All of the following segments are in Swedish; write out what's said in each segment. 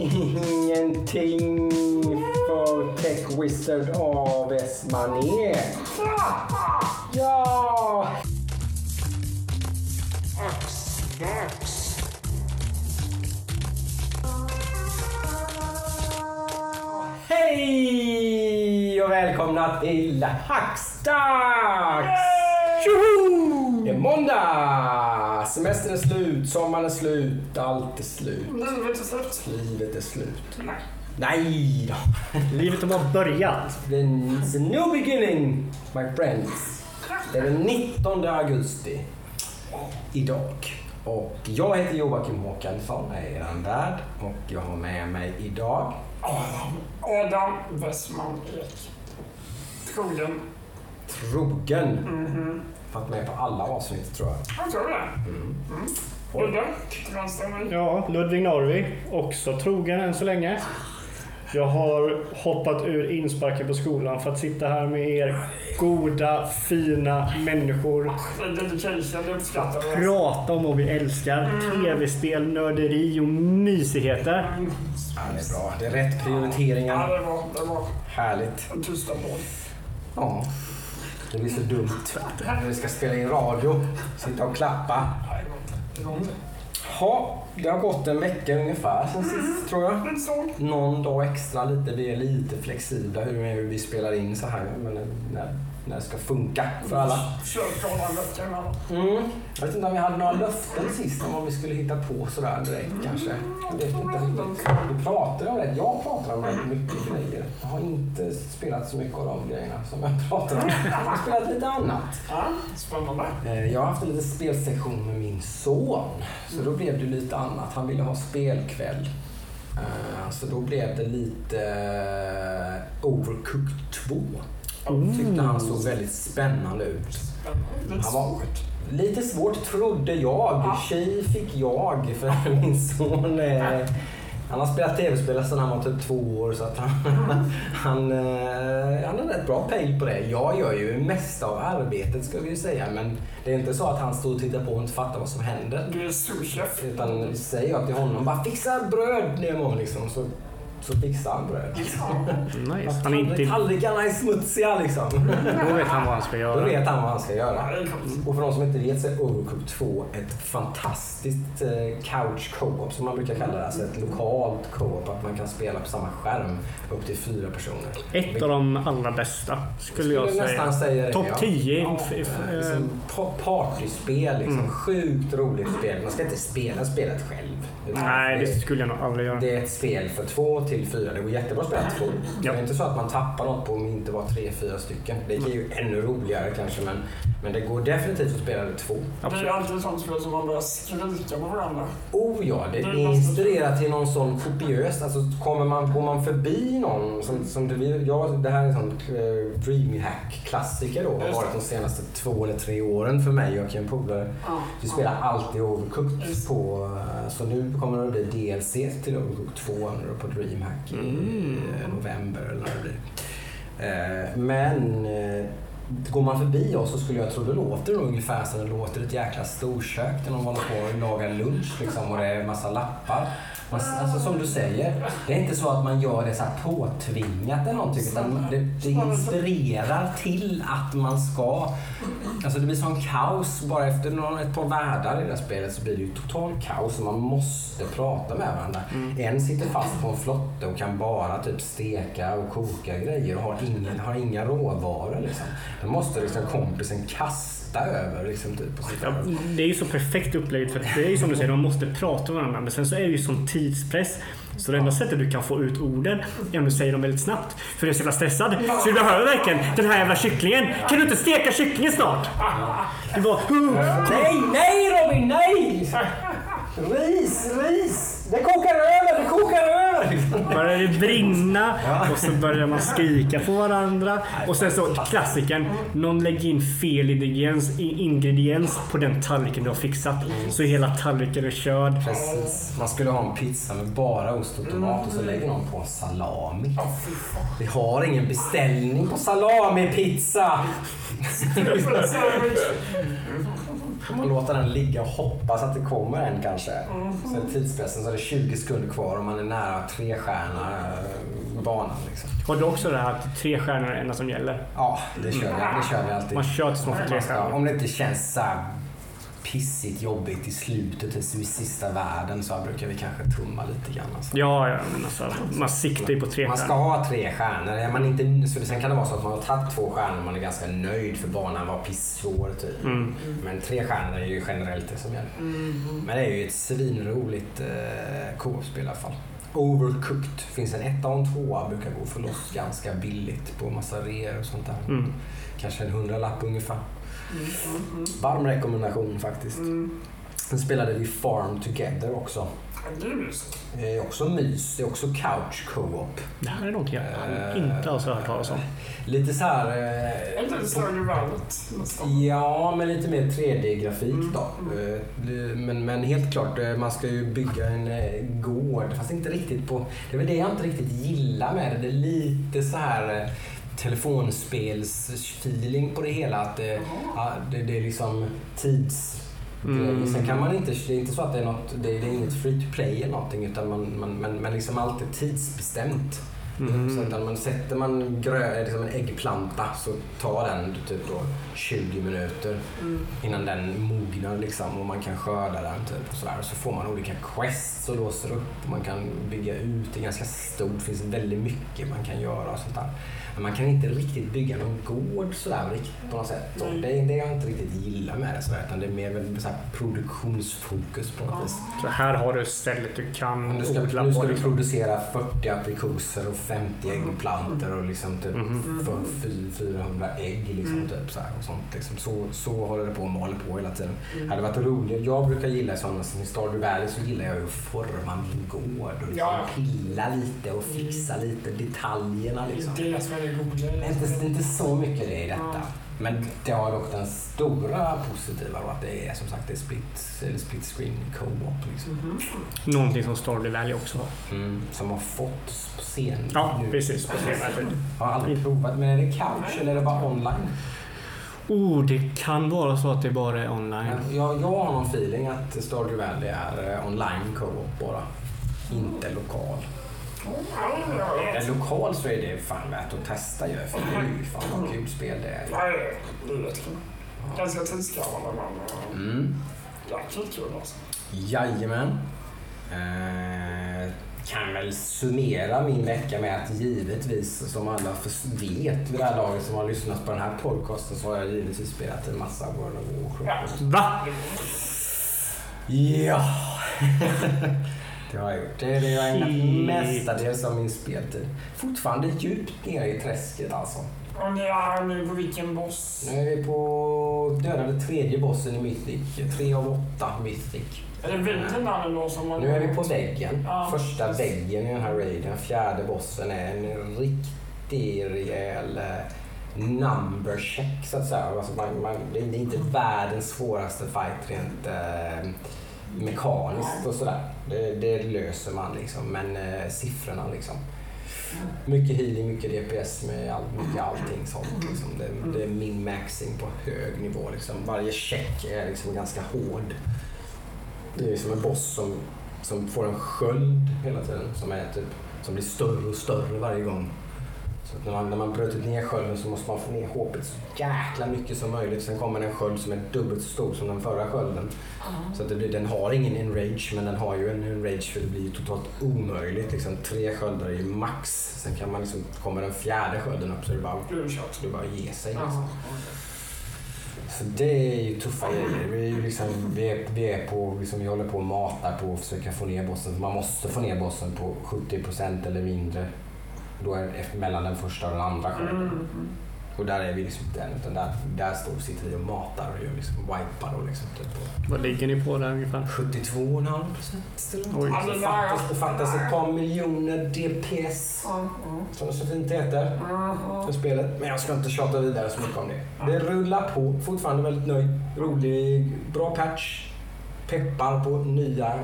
Ingenting för Tech Wizard AWS manér. Ja! Hej och välkomna till Hackstacks! Tjoho! Måndag! Semestern är slut, sommaren är slut, allt är slut. Livet är slut. Livet är slut. Nej. Nej då. Livet har bara börjat. It's a new beginning, my friends. Det är den 19 augusti idag. Och jag heter Joakim Håkansson, jag är er värd och jag har med mig idag Adam, Westman Ek. Trogen. Trogen. Mhm. Varit med på alla avsnitt tror jag. Jag tror det. Mm. Mm. Udde. till vänster om mig. Ja, Ludvig Norvi, också trogen än så länge. Jag har hoppat ur insparken på skolan för att sitta här med er goda, fina människor. Prata om vad vi älskar. Tv-spel, nörderi och mysigheter. Mm. Ja, det är bra. Det är rätt Ja, prioriteringar. det var, det var Härligt. en tysta boll. Ja. Det blir så dumt när vi ska spela in radio. Sitta och klappa. Ja, det har gått en vecka ungefär sen sist tror jag. Någon dag extra lite. Vi är lite flexibla hur vi spelar in så här. Men när, när det ska funka för alla. Mm. Jag vet inte om vi hade några löften sist om vad vi skulle hitta på sådär direkt kanske. Jag vet inte riktigt. Vi pratade om det. Jag pratar om rätt mycket grejer. Jag har inte spelat så mycket av de grejerna som jag pratar om. Jag har spelat lite annat. Ja, spännande. Eh, Jag har haft en liten spelsektion med min son. Så då blev det lite annat. Han ville ha spelkväll. Eh, Så då blev det lite eh, Overcooked 2. Tyckte han såg väldigt spännande ut. Han var svårt. lite svårt trodde jag. Tjej fick jag för min son eh, han har spelat tv-spel sedan han var typ två år så att han, han, eh, han har rätt bra pejl på det. Jag gör ju mesta av arbetet ska vi säga men det är inte så att han står och tittar på och inte fattar vad som händer. Du är souschef. Utan säger jag till honom bara fixa bröd Nemo liksom så, så fixar han bröd. Nice. Han är inte... Tallrikarna är smutsiga liksom. Då vet han vad han ska Då göra. vet han vad han ska göra. Det coolt. Och för de som inte vet så är Overcooked 2 ett fantastiskt eh, couch co-op som man brukar kalla det. Alltså ett lokalt co-op, att man kan spela på samma skärm upp till fyra personer. Ett av de allra bästa skulle jag nästan säga. säga det. Topp ja. 10. Ja, Eh, Liksom, pa- partyspel, liksom. Mm. sjukt roligt spel. Man ska inte spela spelet själv. Nej, det- det skulle jag nog aldrig göra. Det är ett spel för två till fyra. Det går jättebra att spela två. Ja. Det är inte så att man tappar något på om det inte var tre, fyra stycken. Det är ju ännu roligare kanske men, men det går definitivt att spela det två. Det är Absolut. alltid ett sånt spel som man börjar skrika på varandra. Oh ja, det Det inspirerat till någon sån kopiös. Alltså kommer man, går man förbi någon som, som det, ja, det här är en sån uh, Dreamhack-klassiker då. Har varit de senaste två eller tre åren för mig och en polare. Ja. Vi spelar alltid Overcooked på, eh, så nu kommer det att bli DLC till Overcooked 2 nu då på Dreamhack i Mm. eh, november eller när det blir. Eh, Men eh, går man förbi oss så skulle jag tro det låter ungefär som det låter i ett jäkla storkök där någon håller på och lagar lunch liksom och det är massa lappar. Men, alltså, som du säger, det är inte så att man gör det så här påtvingat eller någonting utan det, det inspirerar till att man ska Alltså det blir sån kaos. Bara efter några, ett par världar i det här spelet så blir det ju total kaos och man måste prata med varandra. En sitter fast på en flotte och kan bara typ steka och koka grejer och har, ingen, har inga råvaror. Liksom. Då måste liksom kompisen kasta över. Liksom, typ, Ja, det är ju så perfekt upplägget för att det är ju som du säger, de måste prata med varandra. Men sen så är det ju sån tidspress. Så det enda sättet du kan få ut orden är om du säger dem väldigt snabbt. För du är så jävla stressad. Så du behöver verkligen den här jävla kycklingen. Kan du inte steka kycklingen snart? Du bara... Nej, nej Robin, nej! Ris, ris! Det kokar över, det kokar över! börjar det brinna och så börjar man skrika på varandra. Och sen så klassikern. Någon lägger in fel ingrediens, i- ingrediens på den tallriken du har fixat. Så hela tallriken är körd. Precis. Man skulle ha en pizza med bara ost och tomat och så lägger någon på salami. Vi har ingen beställning på salamipizza. Får man låta den ligga och hoppas att det kommer en kanske. Så är tidspressen så är det 20 sekunder kvar och man är nära tre stjärna eh, banan. Liksom. Har du också det här att tre stjärnor är det enda som gäller? Ja, det kör vi, det kör vi alltid. Man kör tills man får tre Ja, stjärnor. om det inte känns så här pissigt jobbigt i slutet, i sista världen, så brukar vi kanske tumma lite grann. Alltså. Ja, ja, men alltså, man siktar ju på tre Man ska stjärnor. ha tre stjärnor. Är man inte, så sen kan det vara så att man har tagit två stjärnor och man är ganska nöjd för banan var pissvår. Typ. Mm. Men tre stjärnor är ju generellt det som gäller. Men det är ju ett svinroligt eh, co-op-spel i alla fall. Overcooked. finns en etta och en tvåa. Brukar gå för loss ganska billigt på massa reor och sånt där. Mm. Kanske en hundralapp ungefär. Varm rekommendation faktiskt. Sen spelade vi Farm Together också. Det är mysigt. Det är också mys. Det är också couch co-op. Det här är något jag Eh, inte alls har hört talas om. Lite så här... Är Eh, Stardew Valley? Ja, men lite mer 3D-grafik då. Eh, det- Men, men helt klart, eh, man ska ju bygga en eh, gård. Fast inte riktigt på... Det är väl det jag inte riktigt gillar med det. Det är lite så här eh, telefonspelsfeeling på det hela. Att det, ja, det, det är liksom tids... Mm. Sen kan man inte, det är inte så att det är något, det är, det är inget free to play eller någonting utan man, man, men, men liksom allt är tidsbestämt. Mm. Så att man sätter man grö, liksom en äggplanta så tar den typ då 20 minuter innan den mognar liksom och man kan skörda den typ och sådär. Så får man olika quests och låser upp och man kan bygga ut. Det är ganska stort, det finns väldigt mycket man kan göra och sånt där. Men man kan inte riktigt bygga någon gård sådär på något sätt. Och det är det jag inte riktigt gillar med det sådär utan det är mer väl så här produktionsfokus på något vis. Så här har du stället du kan Nu ska, odla nu ska på. du Liksom. producera 40 aprikoser och 50 äggplantor och liksom typ Mhm. för fy- 400 ägg. Liksom, typ, så här, och sånt, liksom. så, så håller det på och maler på hela tiden. Det hade varit roligt. Jag brukar gilla sådana som i Stardew Valley så gillar jag ju att forma min gård och liksom Ja. pilla lite och fixa lite detaljerna. Liksom. Det det inte, inte så mycket det i detta. Ja. Men det har dock den stora positiva då, att det är som sagt det är split, eller split screen co-op. Liksom. Mhm. Någonting som Stardew Valley också har. Mm, som har fått på scen Ja, nu. precis. På tid. Jag har aldrig provat, men är det couch eller är det bara online? Oh, det kan vara så att det bara är online. Jag, jag har någon feeling att Stardew Valley är eh, online co-op bara. Inte lokal. Är lokal så är det fan värt att testa ju. För det är ju fan vad kul spel det är. Nej, det är jättekul. Ganska tidskrävande men eh, Mm. jäkligt kul alltså. Jajamän. Eh, kan väl summera min vecka med att givetvis, som alla vet vid det här laget som har lyssnat på den här podcasten, så har jag givetvis spelat en massa World of Warcraft. Va? Ja! det har jag gjort. Det är det jag ägnat mestadels av min speltid. Fortfarande djupt nere i träsket alltså. Och ni är nu på vilken boss? Nu är vi på dödade tredje bossen i Mythic. Tre av åtta Mythic. Är det väggen där då som man... Nu är vi på väggen. Ja. Första väggen i den här raiden. Fjärde bossen är en riktig rejäl eh, number check så att säga. Alltså man, man, det är inte världens svåraste fight rent eh, mekaniskt och sådär. Det, det löser man liksom. Men eh, siffrorna liksom. Mycket healing, mycket DPS med all, mycket allting sånt. Liksom. Det, det är min maxing på hög nivå. Liksom. Varje check är liksom ganska hård. Det är som en boss som, som får en sköld hela tiden som, är typ, som blir större och större varje gång. Så när, man, när man bryter ner skölden så måste man få ner HP så jäkla mycket som möjligt. Sen kommer en sköld som är dubbelt så stor som den förra skölden. Så att det blir, den har ingen enrage men den har ju en enrage för det blir ju totalt omöjligt. Liksom, tre sköldar är ju max. Sen kan man liksom, kommer den fjärde skölden upp så det bara, Blir det bara ge sig. Liksom. Så det är ju tuffa grejer. Vi är, liksom, vi är, vi är på, liksom, vi håller på och matar på att försöka få ner bossen. Man måste få ner bossen på 70% eller mindre. Då är det mellan den första och den andra okej. skölden. Mm. Och där är vi liksom inte än, utan där, där står, sitter vi och matar och gör liksom wipar och liksom typ Vad ligger ni på där ungefär? 72,5 procent. Det fattas, det fattas ett par miljoner DPS, Ja, som det så fint heter, ja. för spelet. Men jag ska inte tjata vidare så mycket om det. Det rullar på, fortfarande väldigt nöjd. Rolig, bra patch. Peppar på nya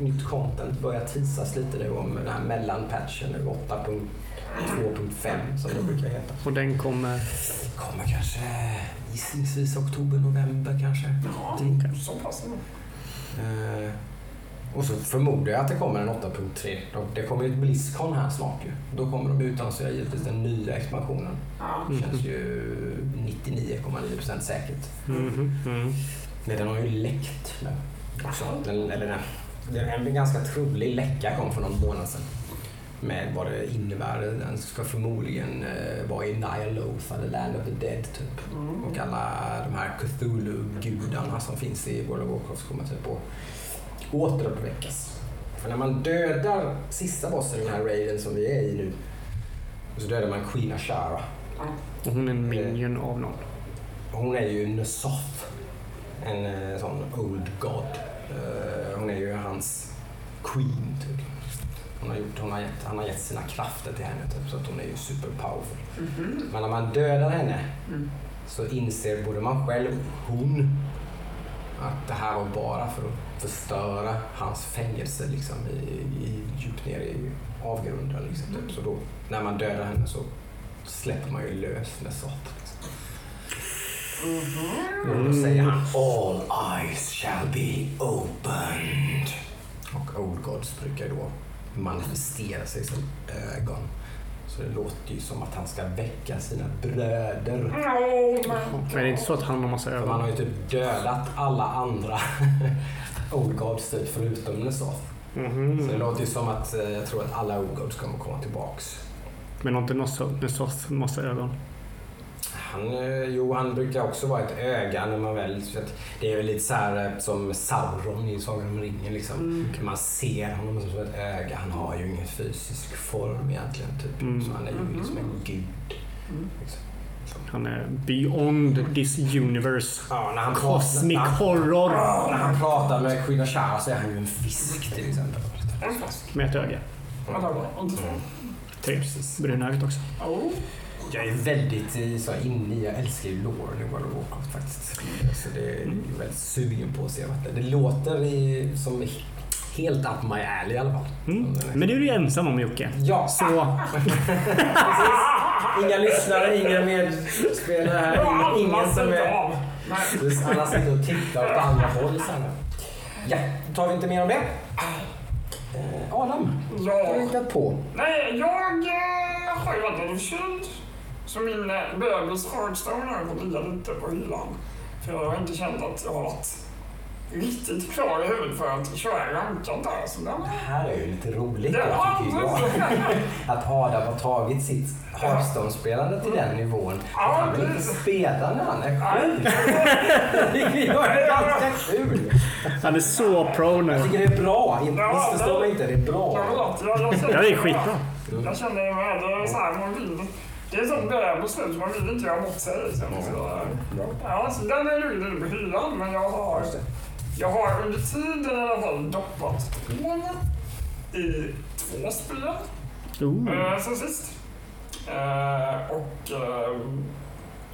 nytt content börjar teasas lite nu om den här mellanpatchen nu, 8.2.5 som det brukar heta. Och den kommer... Kommer kanske gissningsvis oktober, november kanske. Ja, Tänker. så pass. Eh, och så förmodar jag att det kommer en 8.3. Och Det kommer ju ett Blizzcon här snart ju. Då kommer de utannonsera givetvis den nya expansionen. Det känns ju 99,9% säkert. Mhm, mm. Men den har ju läckt nu också. Den, eller den, en ganska trolig läcka kom för någon månad sedan. Med vad det innebär. Den ska förmodligen eh, vara i Nyaloth eller Land of the Dead typ. Mm. Och alla de här Cthulhu-gudarna som finns i World of Warcraft kommer typ att återuppväckas. För när man dödar sista bossen i den här raiden som vi är i nu, så dödar man Queen Ashara. Och hon är en minion av någon. Hon är ju Nesoth, en eh, sån old god. Eh, hon är ju hans queen typ. Hon har gjort, hon har gett, han har gett sina krafter till henne typ, så att hon är ju super powerful. Mhm. Men när man dödar henne Mm. så inser både man själv och hon att det här var bara för att förstöra hans fängelse liksom, i, i, djupt ner i avgrunden. Liksom, typ. Så då, när man dödar henne så släpper man ju lös Nesoth. Liksom. Mhm. Och då säger han All eyes shall be opened. Och Old Gods brukar då manifestera sig som ögon. Så det låter ju som att han ska väcka sina bröder. Ja, men... Men det är inte så att han har massa ögon. har ju typ dödat alla andra Old Gods typ förutom Nesoth. Så det låter ju som att eh, jag tror att alla Old Gods kommer komma tillbaks. Men har inte Nossoth massa ögon? Han, eh, jo, han brukar också vara ett öga när man väl... Så att det är väl lite så här eh, som Sauron i Sagan om ringen. Liksom. Mm. Man ser honom som ett öga. Han har ju ingen fysisk form egentligen. Typ. Mm. Så han är ju Mhm. liksom en gud. Mm. Liksom. Han är beyond this universe. Ja, när han Cosmic pratar, horror när han pratar med Queen Ashara så är han ju en fisk till exempel. Med ett öga. Ja, två. Tre. Precis. Bruna ögat också. Oh. Jag är väldigt eh, så inne i, jag älskar ju Lauren i World of Warcraft faktiskt. Så det är ju väldigt sugen på att se vad det Det låter i, som helt up my alley i alla fall. Mm. Men det är du ju ensam om Jocke. Ja, Så. Inga lyssnare, inga medspelare här. Ja, Ingen, som är... Alla sitter och tittar åt andra håll så här nu. Ja, då tar vi inte mer om det. Eh, Adam, du har Ja. hittat på. Nej, jag eh, har ju varit lite förkyld. Så min bebis Hearthstone har fått ligga lite på hyllan. För jag har inte känt att jag har varit riktigt klar i huvudet för att köra rankat där. Så den Det här är ju lite roligt Det då, tycker jag. Att Adam har tagit sitt Hearthstone-spelande till den nivån. Att han vill inte spela när han är sjuk. Det jag är ganska kul. han är så pro nu. Jag tycker det är bra. Inte- Missförstå mig inte, det är Jag bra. vet, jag, jag, Ja, det är skitbra. Jag känner mig så här, man vill. Det är som bebis nu, så man vill inte göra sig. Så, så, ja, så den är ju lite på hyllan, men jag har, jag har under tiden i alla fall doppat tån i två spel Ooh. eh, sen sist. Eh, och eh,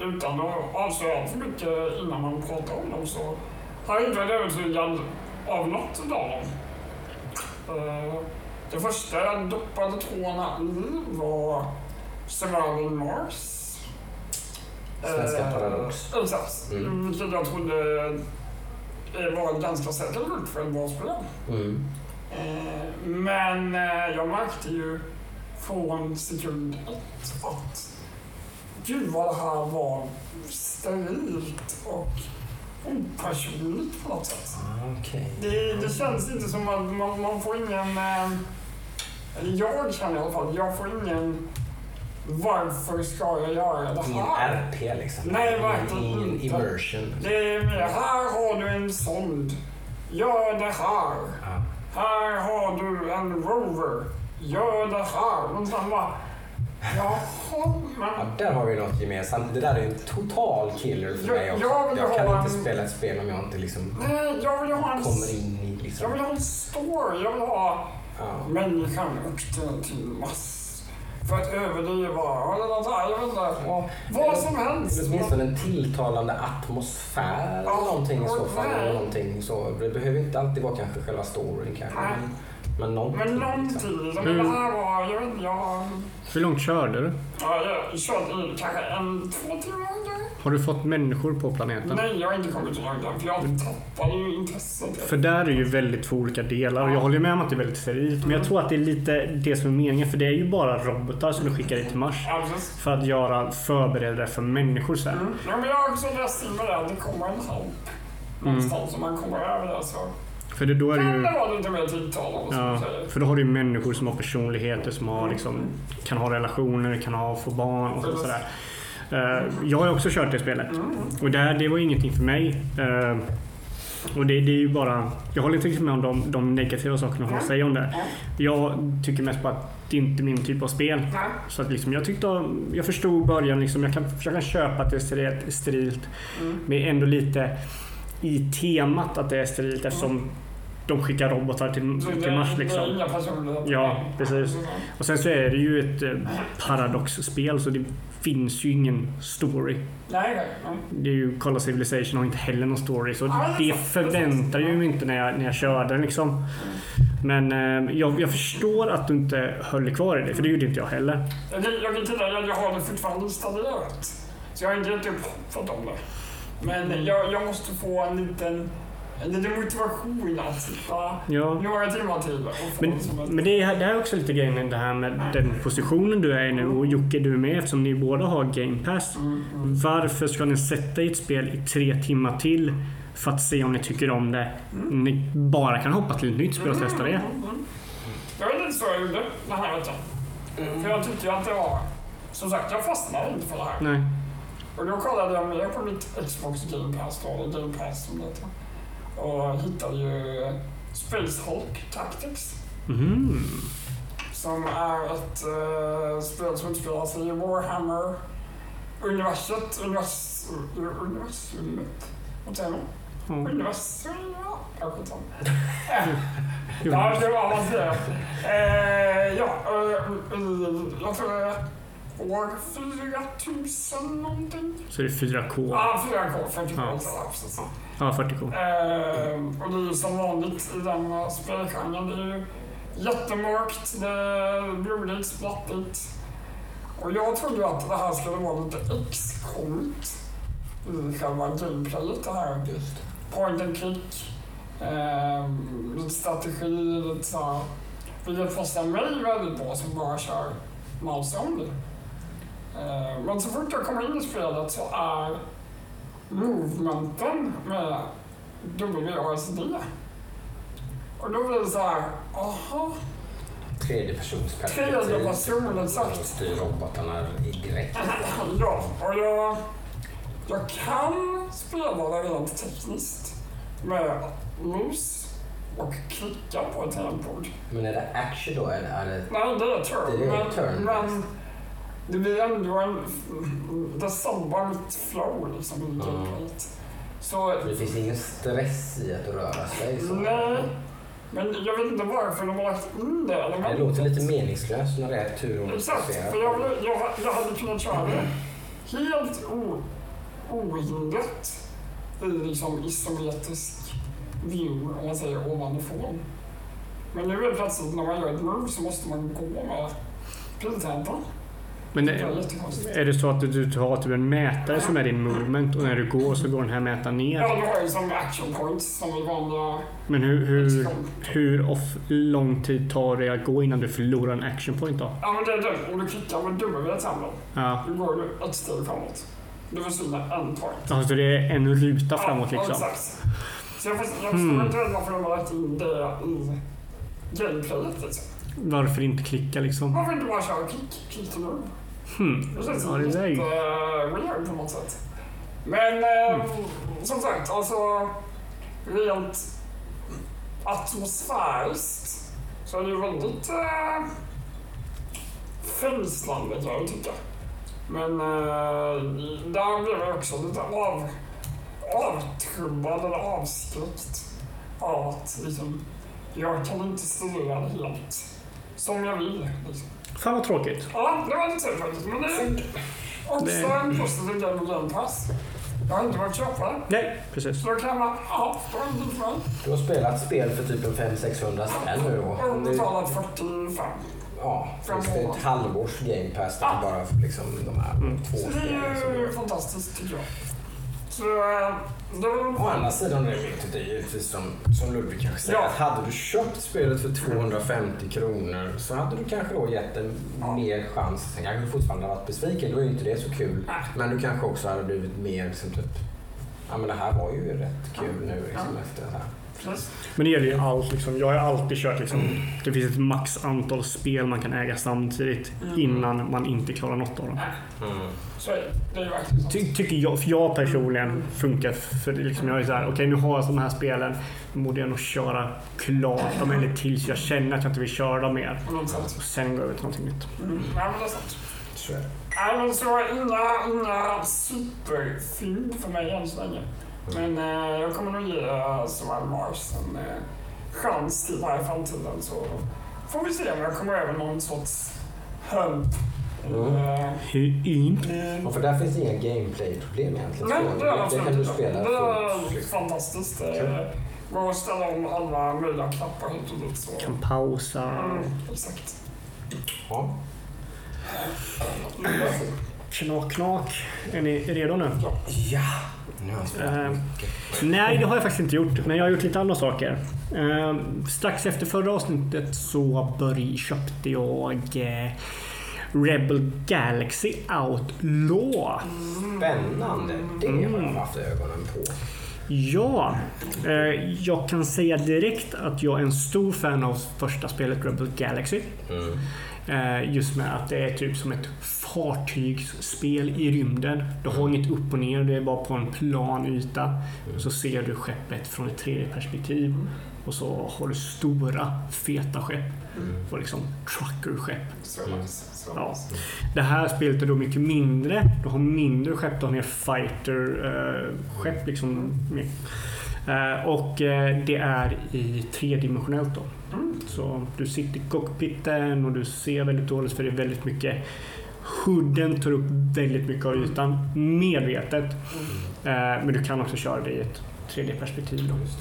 utan att avslöja allt för mycket innan man pratar om dem så har jag inte varit övertygad av något av dem. Eh, det första jag doppade tårna i var Surviving Mars. Svenska Eh, Paradox. Exakt. Mm. Vilket jag trodde eh, var ganska säkert gjort för ett bra spel. Mm. Eh, Men eh, jag märkte ju från sekund ett att gud vad det här var sterilt och opersonligt på något sätt. Ah, Okej. Det, det känns inte som att man, man får ingen... eh, Eller jag känner i alla fall, jag får ingen... Varför ska jag göra det Ingen här? RP liksom. Nej, verkligen Ingen inte. immersion. Det är mer, här har du en sond. Gör det här. Ja. Här har du en rover. Gör det här. Men sen bara... Jaha, Ja, men... där har vi något gemensamt. Det där är en total killer för Jag- mig också. jag Jag kan en- inte spela ett spel om jag inte liksom Nej, jag vill ha en... kommer in i Jag liksom... vill ha en story. Jag vill ha... Ja. Människan åkte till Mars för att överleva eller något här, jag vet inte. Och vad som helst. Åtminstone en tilltalande atmosfär eller Ja, någonting i så och fall. Eller någonting så. Det behöver inte alltid vara kanske själva storyn kanske. Nej. Men, någonting. Men liksom. någonting. Men Mm. det här var, jag vet inte, jag... Hur långt körde du? Ja, jag körde i kanske en, två timmar. Har du fått människor på planeten? Nej, jag har inte kommit långt än, för jag tappade ju intresset. För där är ju väldigt två olika delar. Och jag håller med om att det är väldigt sterilt. Men jag tror att det är lite det som är meningen. För det är ju bara robotar som du skickar dit till Mars. För att göra förberedare för människor sen. Mm. Ja, men jag har också läst in med det det kommer en hype. Någonstans som man kommer över det. Så För det, då är det ju... det Ja, för då har du ju människor som har personligheter, som har liksom, kan ha relationer, kan ha, få barn och så- sådär. Eh, jag har också kört det spelet. Och det, här, det var ingenting för mig. Eh, och det, det är ju bara... Jag håller inte riktigt med om de, de negativa sakerna hon säger om det. Jag tycker mest på att det inte är min typ av spel. Så att liksom, jag tyckte jag förstod början, liksom, jag, kan, jag kan köpa att det är sterilt, sterilt Mm. men ändå lite i temat att det är sterilt eftersom de skickar robotar till, till Mars. Liksom. Ja, precis. Och sen så är det ju ett eh, paradoxspel så det finns ju ingen story. Det är ju Call of Civilization har inte heller någon story så det förväntar jag mig inte när jag, när jag körde den liksom. Men eh, jag, jag förstår att du inte höll kvar i det för det gjorde inte jag heller. Jag kan- Jag kan tillägga att jag har det fortfarande installerat. Så jag har inte gett upp hoppet om det. Men jag, jag måste få en liten, en liten motivation sitta Ja. några timmar till. Men, det men det, är, det här är också lite grejen det här med den positionen du är i nu och Jocke du är med eftersom ni båda har Game Pass. Mm, mm. Varför ska ni sätta i ett spel i tre timmar till för att se om ni tycker om det? Ni bara kan hoppa till ett nytt spel och testa det. Mm, mm. Jag vet inte så jag gjorde den här veckan. För jag tyckte ju att det var... Som sagt, jag fastnade inte för det här. Nej. Och då kollade jag mer på mitt Xbox Game Pass då, eller Game Pass som det heter. Och hittade ju Space Hulk Tactics. Mhm. Som är ett uh, spel som utspelar sig i Warhammer universet, univers, universumet. Vad säger man? Universum? Ja, skitsamma. Jo. Ja, det var vad man säger. Eh, ja, eh, jag tror det är år 4000 någonting. Så det är 4K. Ja, 4K, 40K. Ja. Ja. precis. Ja, 40K. Eh, och det är ju som vanligt i den spelgenren. Det är ju jättemörkt, det är blodigt, splattigt. Och jag trodde ju att det här skulle vara lite X-komigt i själva gameplayet. Det här point and click, eh, lite strategi, lite så här. Vilket passar mig väldigt bra som bara kör mouse only. Eh, men så fort jag kommer in i spelet så är movementen med WASD. Och då blir det så här, aha, Tredje persons Tredje person, exakt. Styr robotarna i direkt. ja, och jag, jag kan spela det rent tekniskt med mus och klicka på ett tangentbord. Men är det action då eller är det... Nej, det är turn. Det är turn. men det blir ändå en... Det sabbar mitt flow liksom i gameplayet. Så Det finns ingen stress i att röra sig. Så. Nej, men jag vet inte varför de har lagt in det Det elementet. låter lite meningslöst när det är tur Exakt, för jag, jag, jag hade kunnat köra det helt o, ohindrat i liksom isometrisk view, om man säger ovanifrån. Men nu är det plötsligt när man gör ett move så måste man gå med piltangenten. Men är är, är det så att du, du har typ en mätare som är din movement och när du går så går den här mätaren ner? Ja, du har ju som action points som i vanliga Men hur, hur, hur off, lång tid tar det att gå innan du förlorar en action point då? Ja, men det är det. Om du klickar med W till exempel, Ja. då går du ett steg framåt. Du försvinner en point. Alltså det är en ruta framåt Ja, liksom? exakt. Så jag, förstår, jag förstår inte varför de har lagt in det i gameplayet. Liksom. Varför inte klicka liksom? Varför inte bara köra klick, klick till? Hmm. Det känns Ja, det lite uh, weird på något sätt. Men eh, som sagt, alltså rent atmosfäriskt så är det ju väldigt uh, fängslande kan jag tycka. Men uh, där blev jag också lite av, avtrubbad eller avskräckt av att liksom, jag kan inte studera det helt som jag vill. Liksom. Fan vad tråkigt. Ja, det var lite synd faktiskt. Men det är också en positiv grej med Game Pass. Jag har inte varit köpa det. Nej, precis. Så då kan man, ja, det inte bra. Du har spelat spel för typ en 500-600 spänn nu då. Jag har Nu- betalat 45. Ja, just det är ett halvårs game pass där det bara liksom de här två Så det spelen. som är ju fantastiskt tycker jag. Å andra sidan, det vet du, givetvis som, som Ludvig kanske säger, Ja. att hade du köpt spelet för 250 kronor så hade du kanske då gett den mer chans. Sen kanske du fortfarande varit besviken, då är ju inte det så kul. Nej. Men du kanske också hade blivit mer liksom typ, ja men det här var ju rätt kul nu liksom Ja. efter det här. Men det gäller ju allt. Liksom. Jag har alltid kört liksom, det finns ett max antal spel man kan äga samtidigt innan man inte klarar något av dem. Så är det. Det är ju verkligen så. Ty, tycker jag, för jag personligen funkar för liksom, jag är så här, okej nu har jag de här spelen, nu borde jag nog köra klart dem eller tills jag känner att jag inte vill köra dem mer. Sätt. Och sen gå över till någonting nytt. Mm. Ja, men det är sant. Så är det. Nej, men så inga, inga superfynd för mig än så länge. Men eh, jag kommer nog ge Survival Mars en eh, chans till här i framtiden. Så får vi se om jag kommer över någon sorts hump. Mm. Eh, i- Och för där finns det inga gameplay-problem egentligen. Nej, det är det det kan du spela Det är liksom. fantastiskt. Eh, Kul. Går att ställa om alla möjliga knappar hit och dit. Så. Kan pausa. Mm, exakt. Ja. Knak, knak. Är ni redo nu? ja. Eh. Nej, det har jag faktiskt inte gjort. Men jag har gjort lite andra saker. Eh, strax efter förra avsnittet så börj, köpte jag eh, Rebel Galaxy Outlaw. Spännande. Det har jag haft ögonen på. Ja, eh, jag kan säga direkt att jag är en stor fan av första spelet Rebel Galaxy. Mm. Eh, just med att det är typ som ett fartygsspel i rymden. Du har inget upp och ner, det är bara på en plan yta. Så ser du skeppet från ett tredje perspektiv. Och så har du stora, feta skepp. Och liksom truckerskepp. Mm. Ja. Det här spelet är då mycket mindre. Du har mindre skepp, du har mer fighter-skepp. liksom med. Eh, och eh, det är i tredimensionellt då. Så du sitter i cockpiten och du ser väldigt dåligt för det är väldigt mycket Hooden tar upp väldigt mycket av ytan medvetet. Eh, men du kan också köra det i ett 3D-perspektiv. Då. Just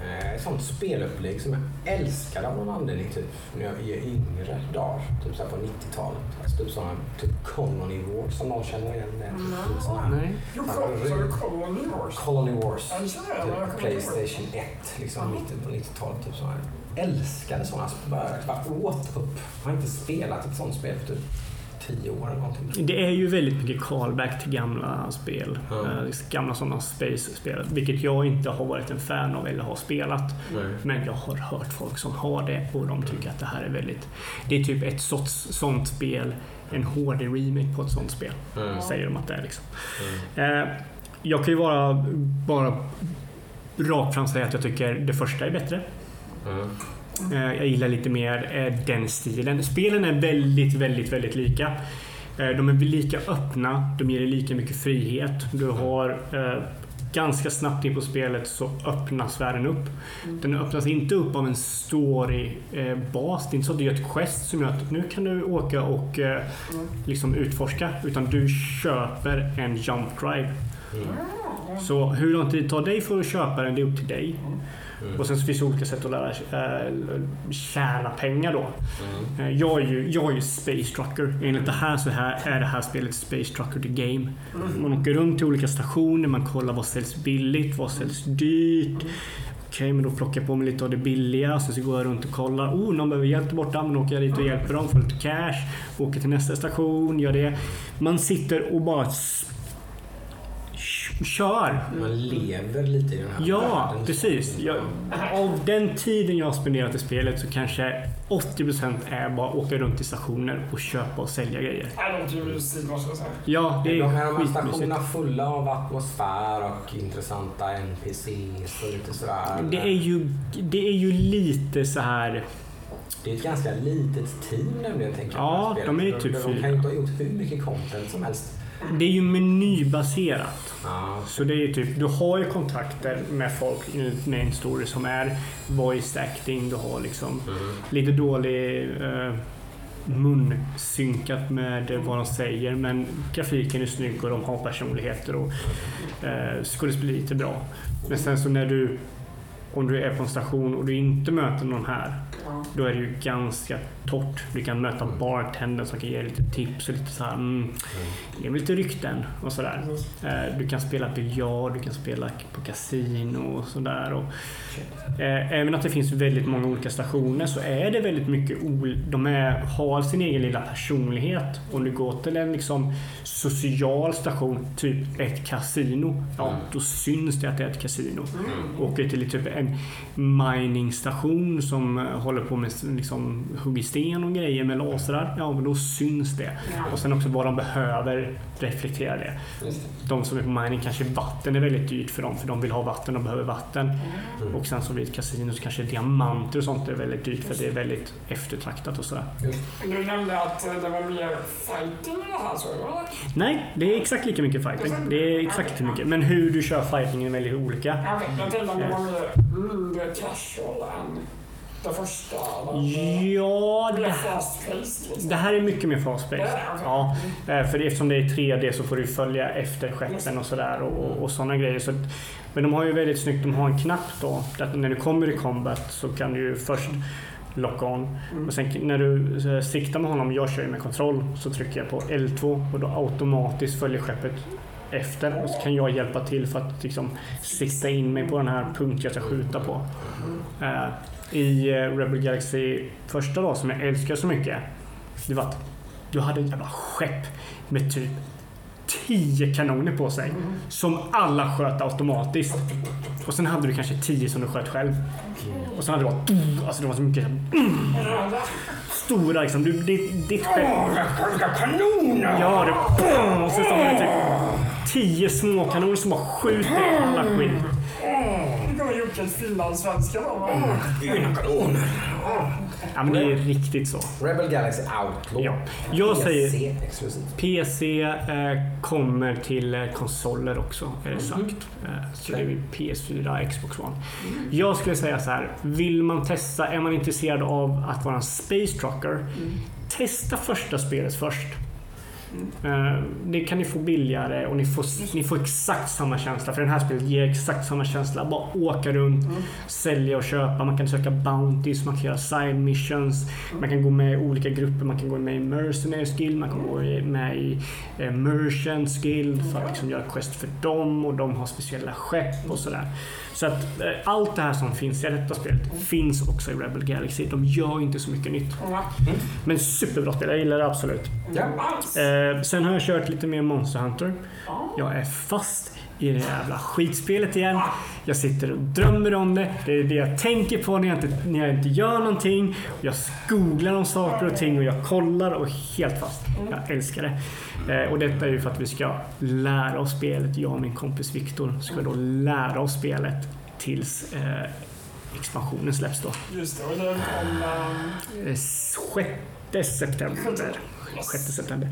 Mhm. Eh, Ett sånt spelupplägg som jag älskade av någon anledning typ när jag i yngre dagar. Typ så här på 90-talet. Alltså, typ sådana typ Colony Wars som någon känner igen. Såna här. nej. Jo, kom- så det kommer en ny Wars. Colony Wars. Jag. jag Typ. Playstation 1, liksom mitten på 90-talet. Typ sådana här. Älskade sådana spel. Bara, bara åt upp. Jag har inte spelat ett sånt spel för typ 10 år eller någonting. Det är ju väldigt mycket callback till gamla spel. Eh, gamla sådana space-spel. Vilket jag inte har varit en fan av eller har spelat. Men jag har hört folk som har det och de tycker att det här är väldigt... Det är typ ett sorts, sånt spel. En HD remake på ett sånt spel. Mm. Säger de att det är liksom. Eh, jag kan ju vara bara rakt fram säga att jag tycker det första är bättre. Mm. Eh, Jag gillar lite mer eh, den stilen. Spelen är väldigt, väldigt, väldigt lika. Eh, De är lika öppna, de ger dig lika mycket frihet. Du har ganska snabbt in på spelet så öppnas världen upp. Den öppnas inte upp av en storybas. Det är inte så att du gör ett quest som gör att nu kan du åka och eh, liksom utforska. Utan du köper en jump drive. Så hur lång tid det tar dig för att köpa den, det är upp till dig. Och sen så finns det olika sätt att lära äh, tjäna pengar då. Eh, Jag är ju, jag är ju Space Trucker. Enligt det här så här är det här spelet Space Trucker the Game. Man åker runt till olika stationer, man kollar vad säljs billigt, vad säljs dyrt. Okej, men då plockar jag på mig lite av det billiga. Sen så går jag runt och kollar. Oh, någon behöver hjälp borta. Men då åker jag dit och hjälper dem, får lite cash. Åker till nästa station, gör det. Man sitter och bara kör. Man lever lite i den här Ja, världen. precis. Jag, av den tiden jag har spenderat i spelet så kanske 80% är bara åka runt i stationer och köpa och sälja grejer. Ja, det De här, är de här stationerna fulla av atmosfär och intressanta NPCs och lite sådär. Det är ju, det är ju lite så här... Det är ett ganska litet team nämligen. Tänker jag, Ja, de är ju typ de, de fyra. kan ju inte ha gjort hur mycket content som helst. Det är ju menybaserat. Så det är ju typ, du har ju kontakter med folk i main story som är voice acting. Du har liksom lite dålig... eh, munsynkat med vad de säger men grafiken är snygg och de har personligheter och eh, skådespeleriet är bra. Men sen så när du om du är på en station och du inte möter någon här, Ja. då är det ju ganska torrt. Du kan möta bartendern som kan ge lite tips och lite så här, mm, ge mig lite rykten och sådär. Eh, Du kan spela biljard, du kan spela på kasino och sådär. Och, eh, även att det finns väldigt många olika stationer så är det väldigt mycket De är, har sin egen lilla personlighet. Om du går till en liksom social station, typ ett kasino, ja då syns det att det är ett kasino. Åker till typ en miningsstation som eh, håller på med liksom, hugger sten och grejer med lasrar, ja men då syns det. Och sen också vad de behöver reflektera det. Just det. De som är på mining kanske vatten är väldigt dyrt för dem för de vill ha vatten och behöver vatten. Och sen så vid ett kasino så kanske diamanter och sånt är väldigt dyrt för det är väldigt eftertraktat och sådär. Du nämnde att eh, det var mer fighting i det här, så? Nej, det är exakt lika mycket fighting. Det är exakt lika mycket. Men hur du kör fighting är väldigt olika. Ja, Jag tänkte om det var mer mindre casual än det första. Ja, det, paced liksom. det här är mycket mer fast-paced. Ja, eh, för eftersom det är 3D så får du följa efter skeppen och sådär och, och, sådana grejer. Så, men de har ju väldigt snyggt, de har en knapp då. Att när du kommer i combat så kan du ju först lock on. Och sen när du eh, siktar med honom, jag kör ju med kontroll, så trycker jag på L2 och då automatiskt följer skeppet efter. Och så kan jag hjälpa till för att liksom sikta in mig på den här punkt jag ska skjuta på. Eh, I eh, Rebel Galaxy första då, som jag älskar så mycket, det var att du hade ett jävla skepp med typ 10 kanoner på sig. Som alla sköt automatiskt. Och sen hade du kanske 10 som du sköt själv. Och sen hade du bara... Alltså det var så mycket stora liksom. Du, ditt, ditt skepp... Kanoner! Ja, det... Och sen så har du typ 10 småkanoner som bara skjuter alla Jockes finlandssvenska då. va? Dina kanoner! Ja, men det är riktigt så. Rebel Galaxy Outlaw. Ja. Jag säger PC exklusivt. PC eh, kommer till eh, konsoler också, är det sagt. Eh, så det är ju PS4, Xbox One. Jag skulle säga så här, vill man testa, är man intresserad av att vara en Space Trucker, testa första spelet först. Eh, Det kan ni få billigare och ni får, ni får exakt samma känsla. För den här spelet ger exakt samma känsla. Bara åka runt, sälja och köpa. Man kan söka bounties, man kan göra side missions. Man kan gå med i olika grupper. Man kan gå med i Mercenaries Guild, man kan gå med i eh, Merchants Guild för att liksom göra quest för dem och de har speciella skepp och sådär. Så att eh, allt det här som finns i detta spelet finns också i Rebel Galaxy. De gör inte så mycket nytt. Ja. Men superbra spel, jag gillar det absolut. Nice. Eh, sen har jag kört lite mer Monster Hunter. Ja. Jag är fast i det jävla skitspelet igen. Jag sitter och drömmer om det. Det är det jag tänker på när jag inte, när jag inte gör någonting. Jag googlar om saker och ting och jag kollar och är helt fast. Jag älskar det. Eh, och detta är ju för att vi ska lära oss spelet. Jag och min kompis Viktor ska då lära oss spelet tills eh, expansionen släpps då. Just det, och det kom... ehm, Eh, 6 september. 6 september.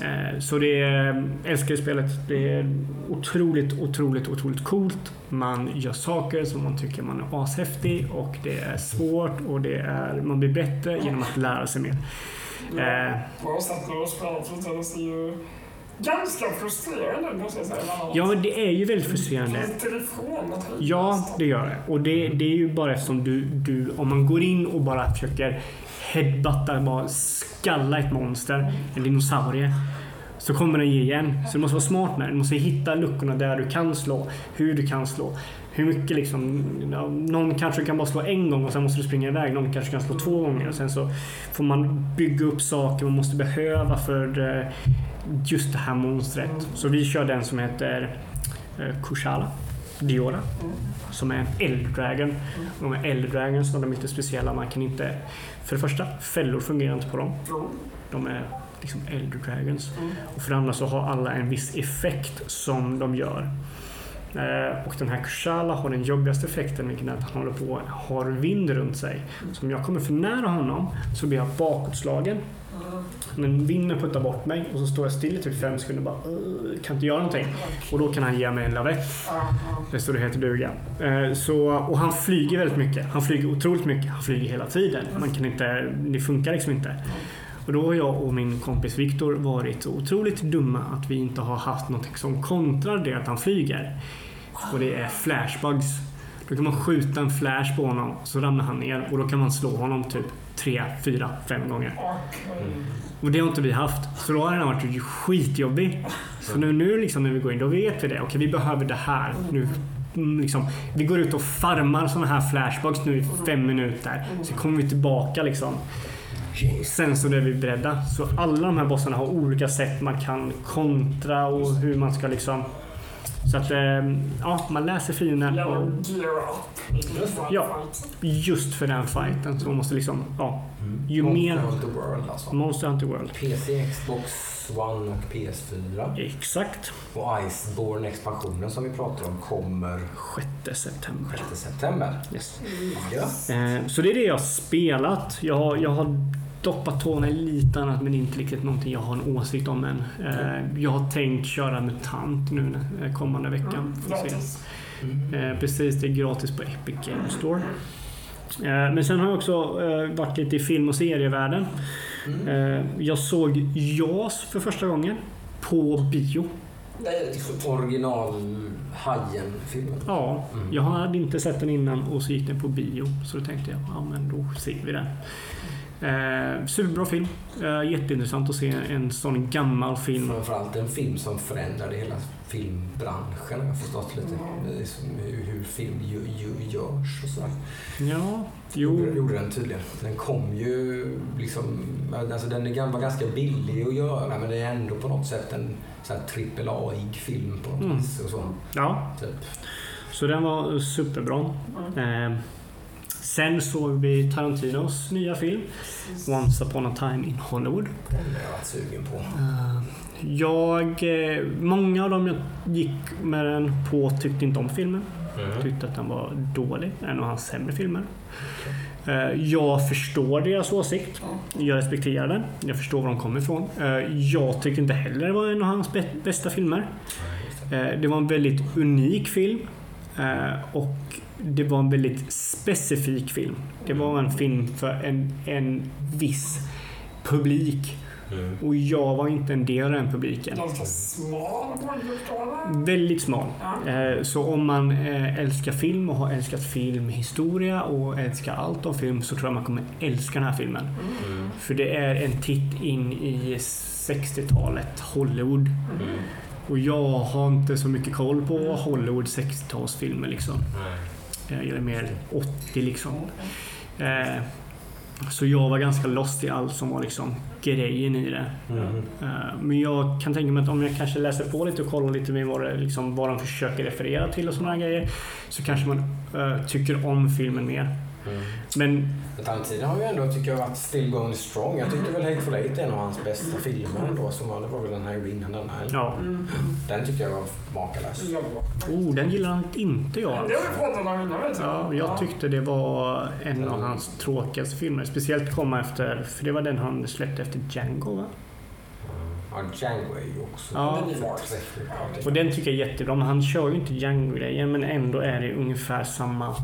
ja. Eh, Så det är, älskar spelet. Det är otroligt, otroligt, otroligt coolt. Man gör saker som man tycker man är ashäftig och det är svårt och det är, man blir bättre genom att lära sig mer. Eh, Jag har sett när det ser ju ganska frustrerande måste jag säga. Ja, det är ju väldigt frustrerande. Ja, det gör det. Och det, det är ju bara eftersom du, du, om man går in och bara försöker headbutta, bara skalla ett monster, en dinosaurie, så kommer den ge igen. Så du måste vara smart med det. Du måste hitta luckorna där du kan slå, hur du kan slå. Hur mycket liksom, någon kanske kan bara slå en gång och sen måste du springa iväg. Någon kanske kan slå två gånger och sen så får man bygga upp saker man måste behöva för eh, just det här monstret. Så vi kör den som heter eh, Kushala. Diora. Som är en elddragon. Och de är elddragons så de är lite speciella. Man kan inte... För det första, fällor fungerar inte på dem. De är liksom elddragons. Och för det andra så har alla en viss effekt som de gör. Eh, och den här Kushala har den jobbigaste effekten, vilken är att han håller på har vind runt sig. Så om jag kommer för nära honom så blir jag bakåtslagen. Men vinden puttar bort mig och så står jag still i typ fem sekunder och bara "Ugh, kan inte göra någonting. Och då kan han ge mig en lavett. Det står det heter duga. Eh, så, och han flyger väldigt mycket. Han flyger otroligt mycket. Han flyger hela tiden. Man kan inte, det funkar liksom inte. Och då har jag och min kompis Viktor varit så otroligt dumma att vi inte har haft något som kontrar det att han flyger. Och det är flashbugs. Då kan man skjuta en flash på honom så ramlar han ner och då kan man slå honom typ tre, fyra, fem gånger. Och det har inte vi haft. Så då har den varit skitjobbig. Så nu, nu liksom när vi går in, då vet vi det. Okej, vi behöver det här. Nu, mm, liksom, vi går ut och farmar sådana här flashbugs nu i fem minuter. Så kommer vi tillbaka liksom. Sen så är vi beredda. Så alla de här bossarna har olika sätt man kan kontra och hur man ska liksom... Så att, eh, ja, man läser fienden och. Ja. just för den fighten så man måste liksom, ja. Ju Monster mer... Hunter World alltså. Monster Hunter World. PC, Xbox One och PS4. Exakt. Och Iceborne expansionen som vi pratar om kommer 6 september. 6 september. Yes. Ja. Eh, så det är det jag har spelat. Jag har, jag har doppat tårna i lite annat men inte riktigt någonting jag har en åsikt om än. Eh, jag har tänkt köra MUTANT nu eh, kommande veckan. Se. Gratis. Eh, precis, det är gratis på Epic Game Store. Eh, men sen har jag också eh, varit lite i film och serievärlden. Jag såg JAS för första gången på bio. Original Hajen-filmen. Ja, jag hade inte sett den innan och så gick den på bio. Så då tänkte jag, ja men då ser vi den. Eh, superbra film. Eh, jätteintressant att se en sån gammal film. Framförallt en film som förändrade hela filmbranschen har jag förstått lite. Det hur, hur film ju, ju, görs och sådär. Ja, jo. gjorde den tydligen. Den kom ju liksom... Alltså den var ganska billig att göra men det är ändå på något sätt en trippel A-ig film på något Mm. vis. Och så, Ja, typ. så den var superbra. Eh, sen såg vi Tarantinos nya film. Once upon a time in Hollywood. Den har jag varit sugen på. Eh, Jag, eh, många av dem jag gick med den på tyckte inte om filmen. Tyckte att den var dålig. En av hans sämre filmer. Eh, Jag förstår deras åsikt. Jag respekterar den. Jag förstår var de kommer ifrån. Jag tyckte inte heller det var en av hans bä- bästa filmer. Det var en väldigt unik film. Och det var en väldigt specifik film. Det var en film för en, en viss publik. Mm. Och jag var inte en del av den publiken. Ganska smal Väldigt smal. Eh, Så om man eh, älskar film och har älskat filmhistoria och älskar allt om film så tror jag man kommer älska den här filmen. Mm. För det är en titt in i 60-talet Hollywood. Mm. Och jag har inte så mycket koll på Hollywood 60-talsfilmer liksom. Nej. Eh, Jag är mer 80 liksom. Eh, Så jag var ganska lost i allt som var liksom grejen i det. Mm. Eh, Men jag kan tänka mig att om jag kanske läser på lite och kollar lite mer vad, det, liksom, vad de försöker referera till och sådana grejer så kanske man eh, tycker om filmen mer. Mm. Men Tarantino har ju ändå, tycker jag, varit still going strong. Jag tyckte väl Hateful Eight är en av hans bästa filmer ändå. Som var, det var väl den här Green, den här. ja, Den tyckte jag var makalös. oh, den gillar han inte jag. Innan vet Ja, jag tyckte det var en av hans tråkigaste filmer. Speciellt komma efter, för det var den han släppte efter Django va? Ja, Django är ju också Ja. Och den tycker jag är jättebra, men han kör ju inte Django-grejen men ändå är det ungefär samma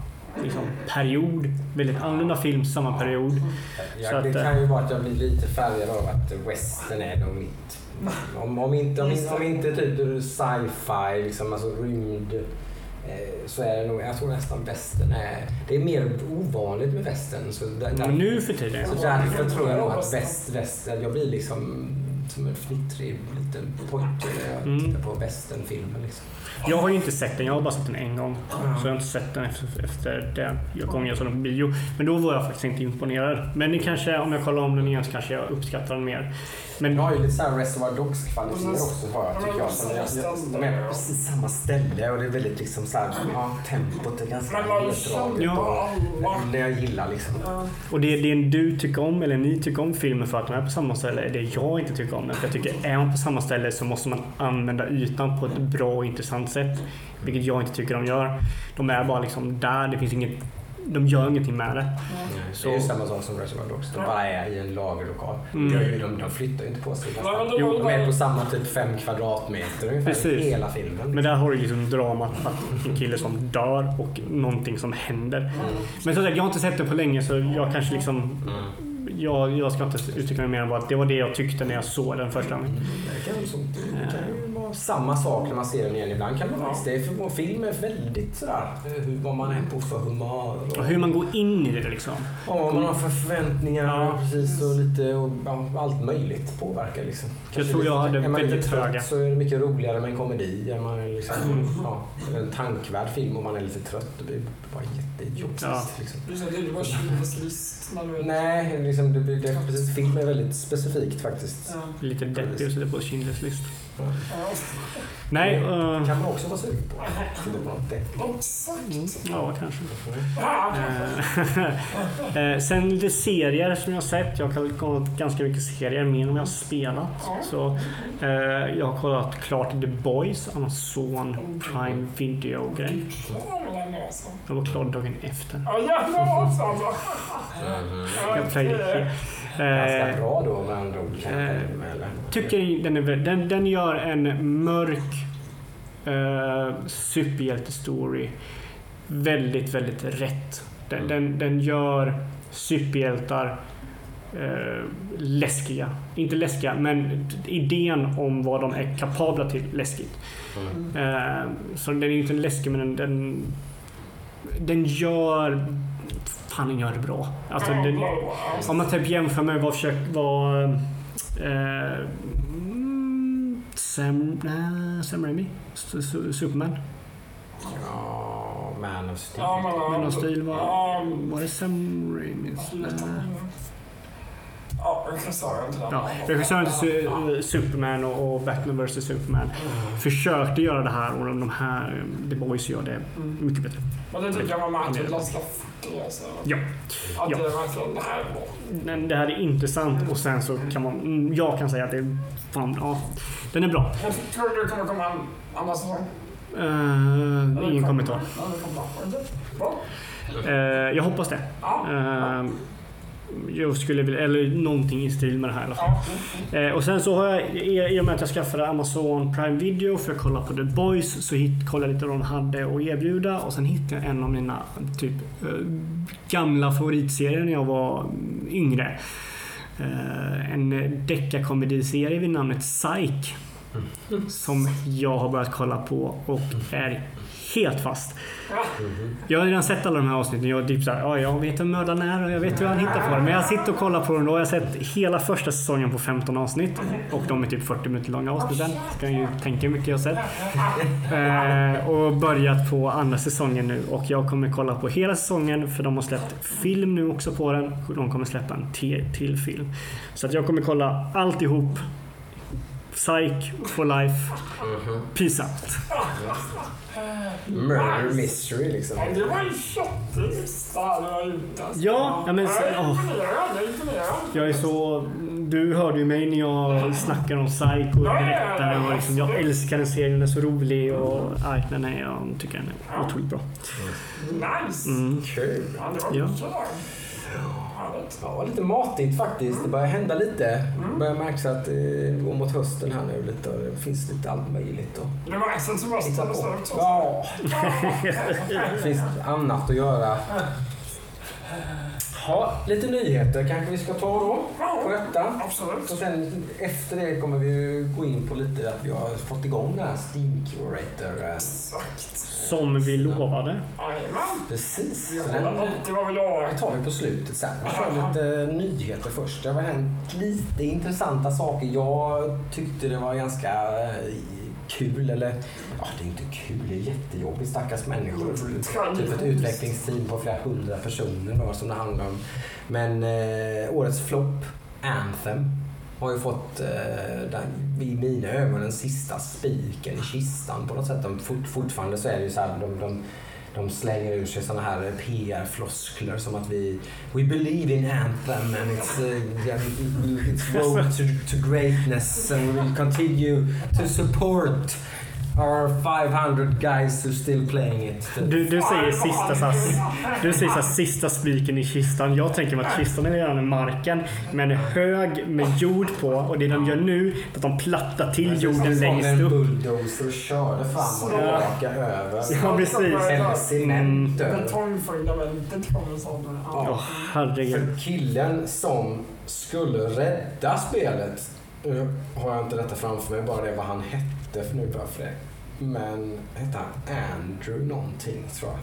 liksom, period. Väldigt annorlunda film, samma period. Så Ja, att, det eh, kan ju vara att jag blir lite färgad av att western är nog mitt. Om, om, inte, om, om inte typ sci-fi, liksom, alltså rymd, eh, så är det nog, jag tror nästan western är, det är mer ovanligt med western. Så, där, där, Men nu för tiden. så därför tror jag nog att väst, väst, jag blir liksom som en fnittrig liten pojke när jag Mm. tittar på westernfilmer. Liksom. Jag har ju inte sett den, jag har bara sett den en gång. Så jag har inte sett den efter, efter den gången jag såg den på bio. Men då var jag faktiskt inte imponerad. Men det kanske, om jag kollar om den igen så kanske jag uppskattar den mer. Men Den har ju lite såhär Reservoir Dogs-kvaliteter också har jag, tycker jag. Jag, jag. De är på precis samma ställe och det är väldigt liksom såhär, ja, tempot är ganska neddraget. Ja. Det jag gillar liksom. Och det, det du tycker om, eller ni tycker om filmen för att de är på samma ställe, är det jag inte tycker om den. För jag tycker är man på samma ställe så måste man använda ytan på ett bra och intressant sätt. Vilket jag inte tycker de gör. De är bara liksom där. Det finns inget, de gör ingenting med det. Så. Det är ju samma sak som Reservoir Dogs. De bara är i en lagerlokal. Mm. De, de, flyttar ju inte på sig. Jo, De är på samma typ fem kvadratmeter ungefär Precis. hela filmen. Men där har du liksom dramat att en kille som dör och någonting som händer. Men som sagt, jag har inte sett det på länge så jag kanske liksom... Mm. Jag, jag ska inte uttrycka mig mer än bara att det var det jag tyckte när jag såg den första gången. Det kan, som, det kan ju vara samma sak när man ser den igen. Ibland kan Ja. faktiskt det. För film är väldigt sådär, eh, hur, vad man är på för humör. Och, Och hur man går in i det liksom. Ja, vad man har för förväntningar Ja. precis, och lite och ja, allt möjligt påverkar. Liksom. Kanske tror jag hade är man lite väldigt trött höga. så är det mycket roligare med en komedi. Är man liksom, Mm. ja, en tankvärd film och man är lite trött, det blir bara jättejobbigt. Ja. Liksom. Det, det var Schindler's list när du är... Nej, liksom, det, blir- det, precis, film är väldigt specifikt faktiskt. Ja. Lite deppig och sitter på Schindler's list. Ja. Nej, Det eh, kan man också vara sugen på. Exakt. mm, ja kanske. Eh, sen lite serier som jag har sett. Jag har kollat ganska mycket serier, mer än vad jag har spelat. Så, eh, jag har kollat klart The Boys, Amazon Prime Video-grej. Jag var klar dagen efter. Ja, jävlar också alltså. Jag plöjde Ganska bra då med andra ord. eh, tycker den, är, den, den gör en mörk eh, superhjältestory väldigt, väldigt rätt. Den, den, den gör superhjältar eh, läskiga. Inte läskiga, men idén om vad de är kapabla till läskigt. Mm. Eh, så den är inte läskig, men den, den, den gör... Den gör det bra. Alltså, den, om man typ jämför med vad försök, vad... Eh, Sam, nej, Sam Raimi? Su- Su- Superman? Ja, Man of Steel. Men of Steel var... Var det Sam Raimi? Ja, regissören till den. Ja, regissören till Su- Superman och, och Batman vs Superman försökte göra det här och de, här The Boys gör det mycket bättre. Men det tycker jag man märker ganska fort i alltså. Ja. Att Ja. det är verkligen det här är bra. Det här är intressant och sen så kan man... mm, Jag kan säga att det är fan, ja, den är bra. Jag tror det kommer komma en annan säsong. Uh, ingen kommentar. Eh, jag hoppas det. Ja. Eh, jag skulle vilja, eller någonting i stil med det här i alla fall. Ja. Eh, och sen så har jag, i och med att jag skaffade Amazon Prime Video för att kolla på The Boys, så hit, kollade jag lite vad de hade att erbjuda och sen hittade jag en av mina typ eh, gamla favoritserier när jag var mm, yngre. Eh, en deckarkomediserie vid namnet Psych. Som jag har börjat kolla på och är helt fast. Jag har redan sett alla de här avsnitten. Jag, typ såhär, ja, jag vet vem mördaren är och jag vet hur han hittar på det. Men jag sitter och kollar på dem då. Jag har sett hela första säsongen på 15 avsnitt. Och de är typ 40 minuter långa avsnitten. Så kan ju tänka hur mycket jag har sett. Eh, och börjat på andra säsongen nu. Och jag kommer kolla på hela säsongen för de har släppt film nu också på den. Och de kommer släppa en till, till film. Så att jag kommer kolla alltihop. Psych for life. Peace out. Murder mystery liksom. Ja, det var en köttig lista du har gjort alltså. Ja, ja, men så- Jag är så... Du hörde ju mig när jag snackade om Psycho och berättade. Och liksom, jag älskar den serien, den är så rolig. Och, aj, nej, nej, jag tycker den är otroligt bra. Nice. Mm. Kul. Ja, det var Ja. lite matigt faktiskt. Det börjar hända lite. Det börjar märkas att det går mot hösten här nu lite och det finns lite allt möjligt att Det märks en semester hitta det på. står också. Ja, det finns annat att göra. Ja, lite nyheter kanske vi ska ta då på detta. Absolut. Och sen efter det kommer vi ju gå in på lite att vi har fått igång den här Steam Curator. eh, Exakt. Som vi lovade. Jajamän. Precis. Vi den alltid vad vi lovar. det tar vi på slutet sen. Vi kör lite nyheter först. Det har hänt lite intressanta saker. Jag tyckte det var ganska eh, kul, eller ja, det är inte kul, det är jättejobbigt. Stackars människor. Typ ett utvecklingsteam på flera hundra personer då, som det handlar om. Men eh, årets flopp, Anthem, har ju fått, eh, den, i mina ögon, den sista spiken i kistan på något sätt. De fort, fortfarande så är det ju så här, de, de, de slänger ur sig såna här PR-floskler som att vi We believe in Anthem and its, uh, its road to, to greatness and we will continue to support our 500 guys who still playing it. Du, du säger sista, så här, du säger så här, sista spiken i kistan. Jag tänker mig att kistan är redan i marken med en hög med jord på och det de gör nu är att de plattar till jorden längst en upp. bulldozer och körde fram och tillbaka över. Ja, precis. Hällde cement över. Betongfundamentet kommer som... Åh, Ja. herregud. För killen som skulle rädda spelet, nu har jag inte detta framför mig, bara det vad han hette för nu bara för det. Men hette han Andrew någonting tror jag.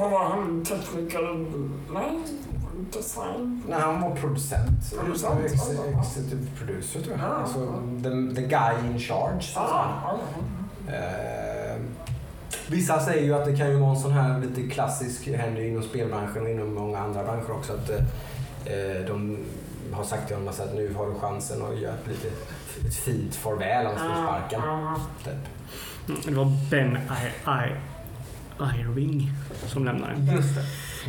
Vad var han? Tekniker? Nej, design? Nej, han var producent. Producent. Executive producer tror jag. Ja. Alltså, the, the guy in charge. Ah, ja, Eh, vissa säger ju att det kan ju vara en sån här lite klassisk, händer inom spelbranschen och inom många andra branscher också, att eh, de har sagt till honom att nu har du chansen att göra ett, lite, ett fint farväl, annars får sparken. ja. Typ. Mm, Det var Ben I, I, Irving som lämnade. Just det.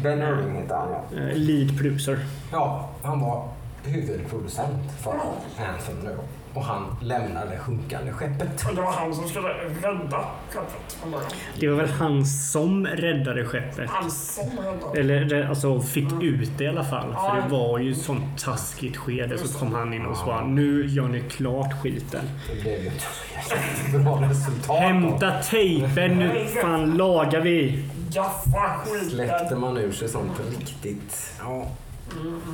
Ben Irving heter han ja. Eh, Lead producer. Ja, han var huvudproducent för Anthem nu. Och han lämnade sjunkande skeppet. Och det var han som skulle rädda skeppet från början. Det var väl han som räddade skeppet. Han som räddade. Eller det- alltså fick ut det i alla fall. För det var ju ett sånt taskigt skede. Så kom han in och sa nu gör ni klart skiten. Det blev ju inte så jättebra resultat. Hämta tejpen, nu fan lagar vi. Gaffa släppte skiten. man ur sig sånt riktigt. Ja.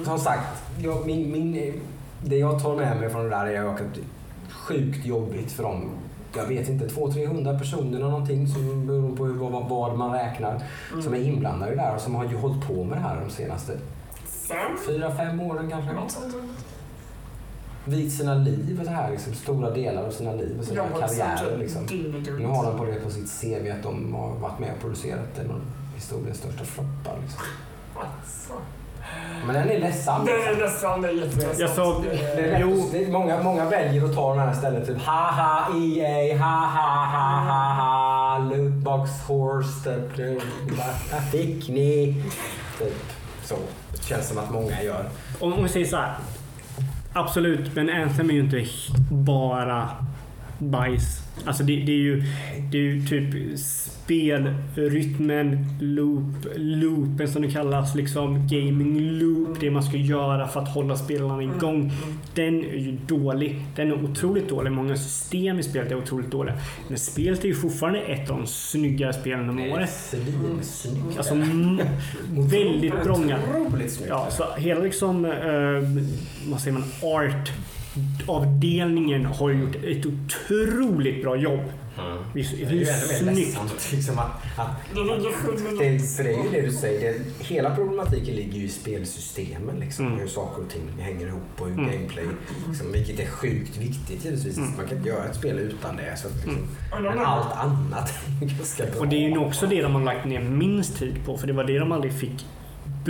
Som sagt, jag, min, min, det jag tar med mig från det där är att det är sjukt jobbigt för dem. Jag vet inte, 200-300 personer eller någonting som beror på hur, vad, vad man räknar som är inblandade i det här och som har ju hållit på med det här de senaste fyra, fem åren kanske. Sånt. Vigt sina liv och det här, liksom, stora delar av sina liv och sina Jobbat karriärer. som Liksom. Nu har de på det på sitt CV att de har varit med och producerat en av historiens största floppar. Liksom. Alltså. Men den är ledsam. Liksom. är nästan det är jätteledsamt. Jag såg- Det Det- är Jo. det är många, många väljer att ta den här stället typ haha EA, haha ha ha ha lootbox horse, typ. Vad fick ni? Typ så. Det känns som att många gör. Om om vi säger så här. Absolut, men Anthem är ju inte bara bajs. Alltså det, det, är ju, det är ju typ spelrytmen, loop, loopen som det kallas, liksom gaming loop, det man ska göra för att hålla spelarna igång. Den är ju dålig. Den är otroligt dålig. Många system i spelet är otroligt dåliga. Men spelet är ju fortfarande ett av de snyggare spelen om året. Svinsnyggt. Alltså väldigt. Otroligt snyggt. Ja, så hela liksom, eh, vad säger man, art avdelningen har gjort ett otroligt bra jobb. Mm. Det är, ju ännu mer ledsamt liksom att, att Det för det är ju det du säger. Det, hela problematiken ligger ju i spelsystemen. Liksom, Mm. Hur saker och ting hänger ihop och hur Mm. gameplay. Liksom, vilket är sjukt viktigt givetvis. Mm. Man kan inte göra ett spel utan det. Så att, liksom, de Men är- allt annat är ganska bra. Och det är ju nog också det de har lagt ner minst tid på. För det var det de aldrig fick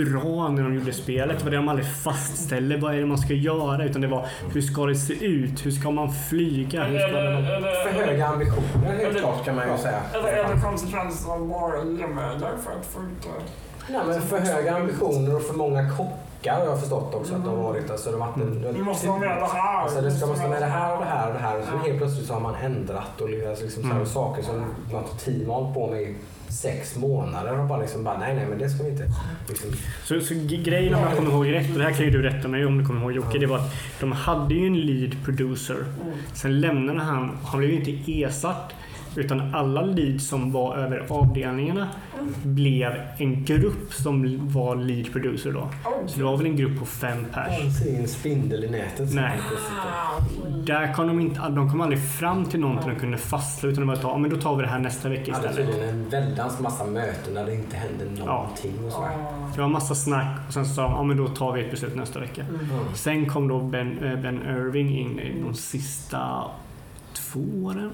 bra när de gjorde spelet. Det var det de aldrig fastställde. Vad är det man ska göra? Utan det var hur ska det se ut? Hur ska man flyga? Hur ska det- det... det- För höga ambitioner helt klart kan man ju säga. Eller är det konsekvenser av bara genvägar för att få ut det? Nej, men för höga ambitioner och för många kockar har jag förstått också att de har varit. Alltså, de har varit en, Vi måste ha med det här. Alltså det ska måste med det här och det här och det här och så helt plötsligt så har man ändrat och liksom, liksom så här, Mm. saker som något team har hållit på med sex månader och bara liksom bara nej nej men det ska vi inte. Liksom, Så, så grejen om jag kommer ihåg rätt, och det här kan ju du rätta mig om du kommer ihåg Jocke, det var att de hade ju en lead producer. Mm. Sen lämnade han, han blev ju inte ersatt. Utan alla leads som var över avdelningarna blev en grupp som var lead producer då. Så det var väl en grupp på fem pers. en spindel i nätet. Nej. Där kom de inte, de kom aldrig fram till någonting de kunde fastslå utan de bara ta, ja men då tar vi det här nästa vecka istället. tydligen en väldans massa möten där det inte hände någonting och sådär. Det var massa snack och sen så sa de, ja men då tar vi ett beslut nästa vecka. Mm. Sen kom då Ben, eh, ben Irving in i de sista två åren.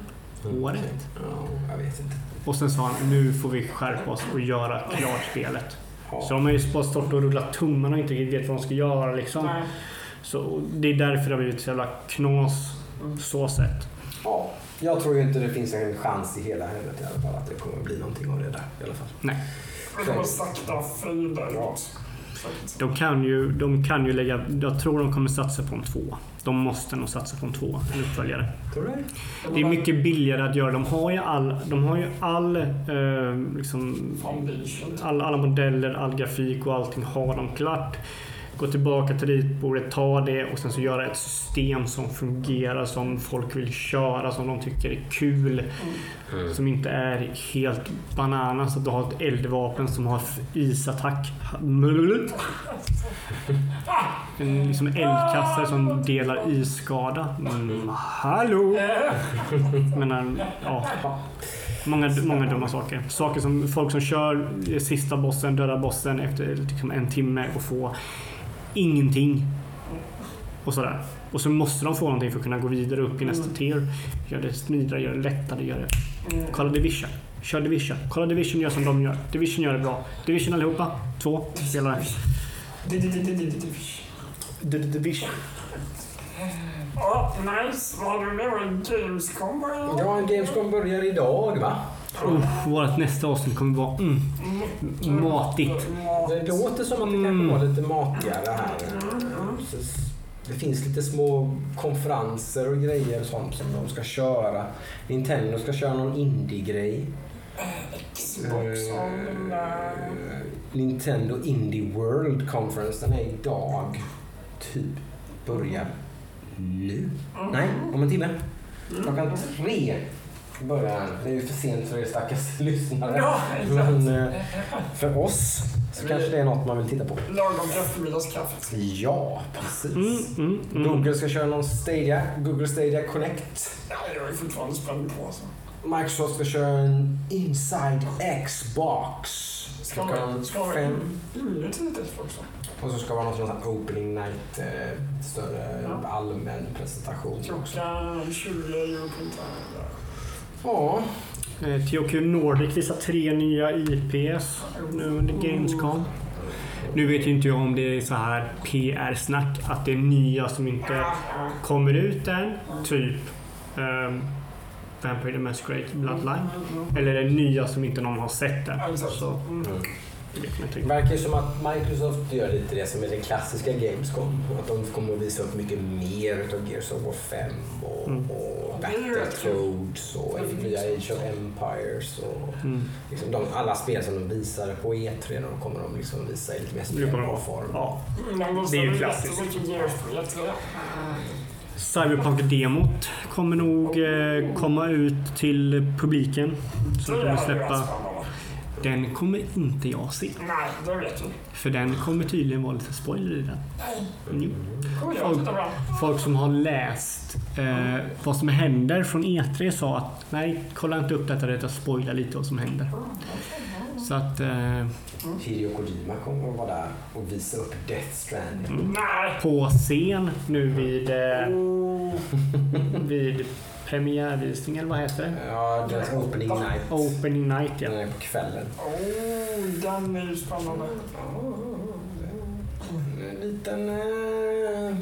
Året. Ja, jag vet inte. Och sen sa han, nu får vi skärpa oss och göra klart spelet. Ja. Så de har ju bara stått och rullat tummarna och inte riktigt vet vad de ska göra liksom. Nej. Så det är därför det har blivit så jävla knas Mm. så sett. Ja, Jag tror ju inte det finns en chans i hela helvetet i alla fall att det kommer bli någonting av det där i alla fall. Nej. Det kommer sakta ut. De kan, ju, de kan ju lägga... Jag tror de kommer satsa på en två. De måste nog satsa på en två, en uppföljare. Det? Är mycket billigare att göra. De har ju all, de har ju all, eh, liksom, all, alla modeller, all grafik och allting har de klart. Gå tillbaka till ritbordet, ta det och sen så göra ett system som fungerar, som folk vill köra, som de tycker är kul. Som inte är helt bananas. Att du har ett eldvapen som har isattack. En liksom eldkastare som delar isskada. Mm, hallå! Men, ja. Många, många dumma saker. Saker som folk som kör sista bossen, döda bossen efter liksom en timme och få ingenting. Och sådär. Och så måste de få någonting för att kunna gå vidare upp i nästa tier. Gör det smidigare, gör det lättare, gör det... Kolla Division. Kör Division. Kolla Division gör som de gör. Division gör det bra. Division allihopa. Två spelare. Division. Ja, nice. Vad har du med dig? Gamescom börjar? Ja, Gamescom börjar idag va? Uh, vårt nästa avsnitt kommer vara mm, matigt. Det låter som att det kanske var lite matigare här. Det finns lite små konferenser och grejer och sånt som de ska köra. Nintendo ska köra någon indie-grej. Xbox. Eh, Nintendo Indie World Conference, den är idag. Typ börjar nu. Nej, om en timme. Klockan tre börjar den. Det är ju för sent för er stackars lyssnare. Ja. Men eh, för oss så kanske det är något man vill titta på. Lagom till eftermiddagskaffet. Ja, precis. Mm, mm, mm. Google ska köra någon Stadia, Google Stadia Connect. Ja, jag är fortfarande spänd på alltså. Microsoft ska köra en Inside Xbox. Ska man... Ska fem. man... Inne tidigt också. Och så ska det vara någon sån här opening night, eh, större Ja. allmän presentation också. Klockan 20 European time. Ja, Eh, THQ Nordic visar tre nya IPs nu under Gamescom. Nu vet ju inte jag om det är så här PR-snack, att det är nya som inte kommer ut än. Typ um, Vampire the Masquerade Bloodline. Eller är det nya som inte någon har sett än. Så Riktigt. verkar ju som att Microsoft gör lite det som är det klassiska Gamescom. Att de kommer att visa upp mycket mer utav Gears of War 5 och, Mm. och Battletoads och nya Age of Empires och Mm. liksom de, alla spel som de visade på E3 då kommer de liksom visa i lite mer spelbar form. Ja. Det är ju klassiskt. jättemycket Gears på E3. Cyberpunk-demot kommer nog eh, komma ut till publiken. Så de kommer släppa. Den kommer inte jag se. Nej, det vet vi. För den kommer tydligen vara lite spoiler i den. Jo. På den? Folk som har läst eh, vad som händer från E3 sa att nej, kolla inte upp detta, detta spoilar lite vad som händer. Så att eh, Hideo Kojima kommer att vara där och visa upp Death Stranding. Nej! på scen nu vid, eh, Oh, vid premiärvisning eller vad heter det? Ja, deras opening night. Opening night ja. Den är på kvällen. oh, den är ju spännande. En liten... Eh,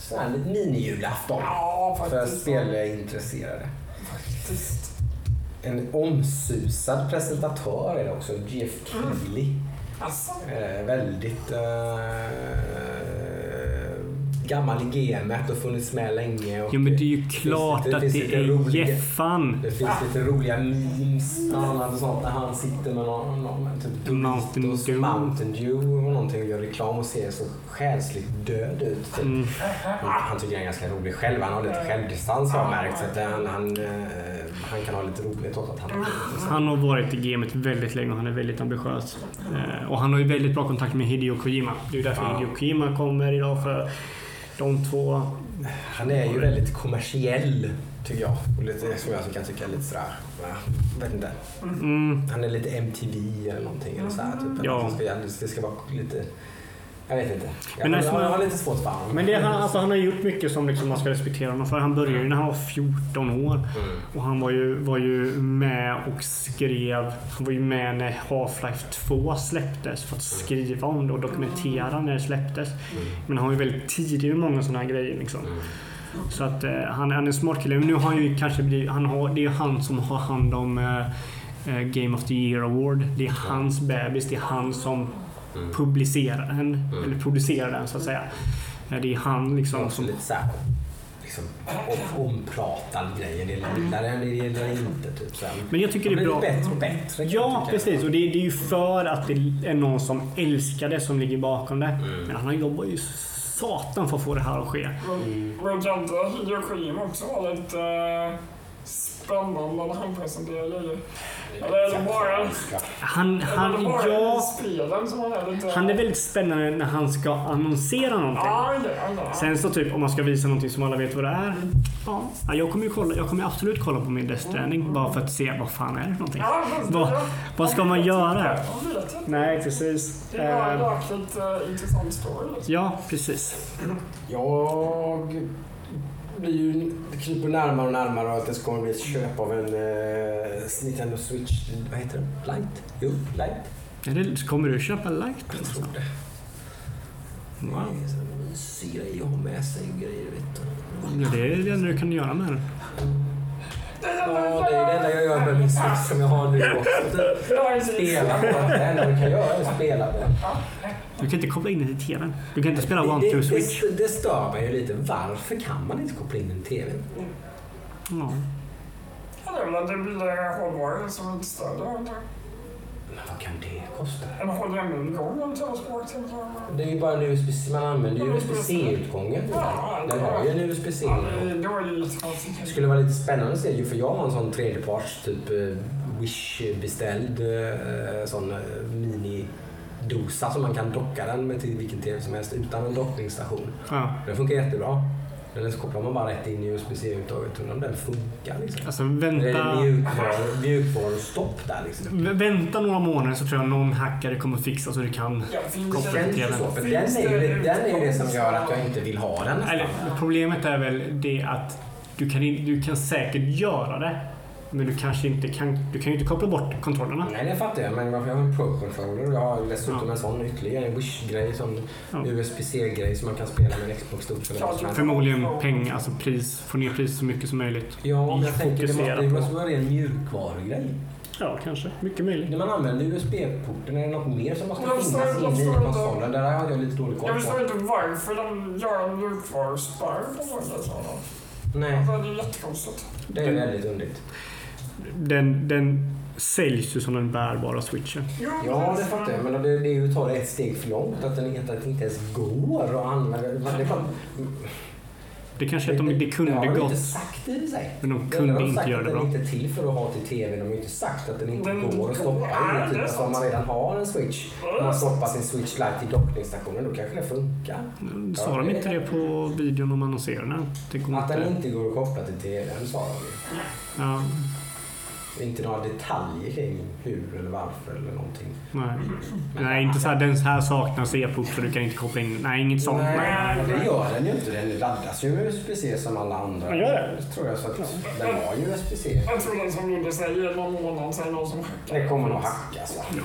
sån här liten minijulafton Ja, för spelintresserade. Faktiskt. En omsusad presentatör är det också, Jeff Keely. Alltså, Eh, väldigt eh, gammal i gamet och funnits med länge. Och Jo men det är ju klart det att finns det är roliga- Jeffan. Det finns lite roliga memes bland annat och sånt när han sitter med någon, någon typ Mountain Dew. Mountain Dew och någonting och gör reklam och ser så själsligt död ut. Typ. Mm. Han tycker han är ganska rolig själv. Han har lite självdistans har jag märkt. Så att han, han, eh, han kan ha lite roligt åt att han Han har varit i gamet väldigt länge och han är väldigt ambitiös. Eh, och han har ju väldigt bra kontakt med Hideo Kojima. Det är ju därför Ja. Hideo Kojima kommer idag för de två. Han är ju väldigt kommersiell tycker jag. Och lite, som jag kan tycka är lite sådär, ja, vet inte. Mm, Han är lite MTV eller någonting. Eller sådär, typ. Ja. Det, ska, det ska vara lite... Jag vet inte. Men Jag, är som- jag, har lite svårt för honom. men det, han, alltså, han har gjort mycket som liksom man ska respektera honom för. Han började ju när han var 14 år. Mm. Och han var ju, var ju med och skrev. Han var ju med när Half-Life 2 släpptes för att skriva om det och dokumentera när det släpptes. Men han var ju väldigt tidig med många sådana här grejer. Liksom. Mm. Så att eh, han, han är en smart kille. Men nu har han ju kanske blivit, han har, det är ju han som har hand om eh, eh, Game of the Year Award. Det är hans bebis. Det är han som Mm. publicerar den. Eller producerar den så att säga. Det är han liksom Också som... lite såhär liksom, om, ompratad grej. En del gillar den, en del gillar inte. Typ, så här. Men jag tycker det är blir bra. bättre och bättre. Ja, precis. Och det, det är ju för att det är någon som älskar det som ligger bakom det. Men han jobbar ju satan för att få det här att ske. Men kan inte Hideo Kojima också vara lite eh, spännande när han presenterar grejer? Eller bara, Han, han, ja, han är väldigt spännande när han ska annonsera någonting. Sen så typ om man ska visa någonting som alla vet vad det är. Ja, ja, jag kommer ju kolla, jag kommer absolut kolla på min Death Stranding bara för att se vad fan är det någonting. Vad, vad ska man göra? Nej, precis. Det är bara en Eh, jäkligt uh, intressant story. Liksom. Ja, precis. Jag blir ju, det kryper närmare och närmare att det kommer bli ett köp av en eh, Nintendo Switch. Vad heter den? Light? Jo, Light. Är det, kommer du köpa Light? Jag tror det. Wow. Det är en sån mysig grej att ha med sig och grejer, vet du. Ja, det är det enda du kan göra med den. Ja, det är det enda jag gör med min Switch som jag har nu också. Spela på den. Det enda du kan göra är att spela på den. Du kan inte koppla in den till TVn. Du kan inte spela Det- One det, to Switch. det, det stör mig ju lite. Varför kan man inte koppla in en TV? Ja. Ja, det är väl att det är billigare hårdvara som inte stöder det. Men vad kan det kosta? En av telespråk till Det är ju bara en USB-C. Man använder ju USB-C-utgången. Ja, Den har ju en USB-C. Ja, det skulle vara lite spännande att se, för jag har en sån tredjeparts typ eh, Wish-beställd eh, sån eh, mini-dosa som man kan docka den med till vilken TV som helst utan en dockningsstation. ja. Den funkar jättebra. Den så kopplar man bara rätt in i USB-C-uttaget och den funkar liksom. Alltså Det är vänta, mjukvaru- mjukvarustopp där liksom. vä- vänta några månader så tror jag någon hackare kommer fixa så du kan... Ja, Koppla till TVn. den, är ju, det- den är det som gör att jag inte vill ha den Eller, problemet är väl det att du kan, du kan säkert göra det. Men du kanske inte kan... Du kan ju inte koppla bort kontrollerna. Nej, det fattar jag. Men varför jag har en Pro-controller och jag har dessutom Ja. en sån ytterligare en Wish-grej, sån Ja. USB-C-grej som man kan spela med en Xbox stort eller som. Förmodligen pengar, alltså pris. Få ner priset så mycket som möjligt. Ja, men jag tänker det måste, det på- vara en mjukvarugrej. Ja, kanske. Mycket möjligt. När man använder USB-porten, är det något mer som måste Jag finnas inne i konsolen? Där har jag lite dålig koll Jag förstår på. inte varför de gör en mjukvaruspärr på saker. Nej, Alltså, det är jättekonstigt. det är väldigt underligt. Den, den säljs ju som den bärbara switchen. Ja, det fattar jag. Men det, det är ju att ta det ett steg för långt. Att, den, inte- att det inte ens går att använda. Det, Det kanske är att de, det det kunde har de inte gått. sagt i sig. Men de Det kunde har inte göra det bra. inte är till för att ha till TV. De har inte sagt att den inte Den går att stoppa Ja, i. det Typ, alltså, om man redan har en switch och man stoppar sin switch lite i dockningsstationen, då kanske det funkar. Sa de inte det på videon om annonserarna? Det går Att den inte. inte går att koppla till TVn sa de ju. Ja, Inte några detaljer kring hur eller varför eller någonting. nej. nej, inte så här. Den här saknas e-port så du kan inte koppla in. Nej, inget sånt. Nej. Nej, det gör den ju inte. Den laddas ju med USB-C som alla andra. Den gör det? Tror jag. Så att den har ju USB-C. Jag tror den som Ludde säger, någon månad sen någon som hackar. Det kommer nog hackas va?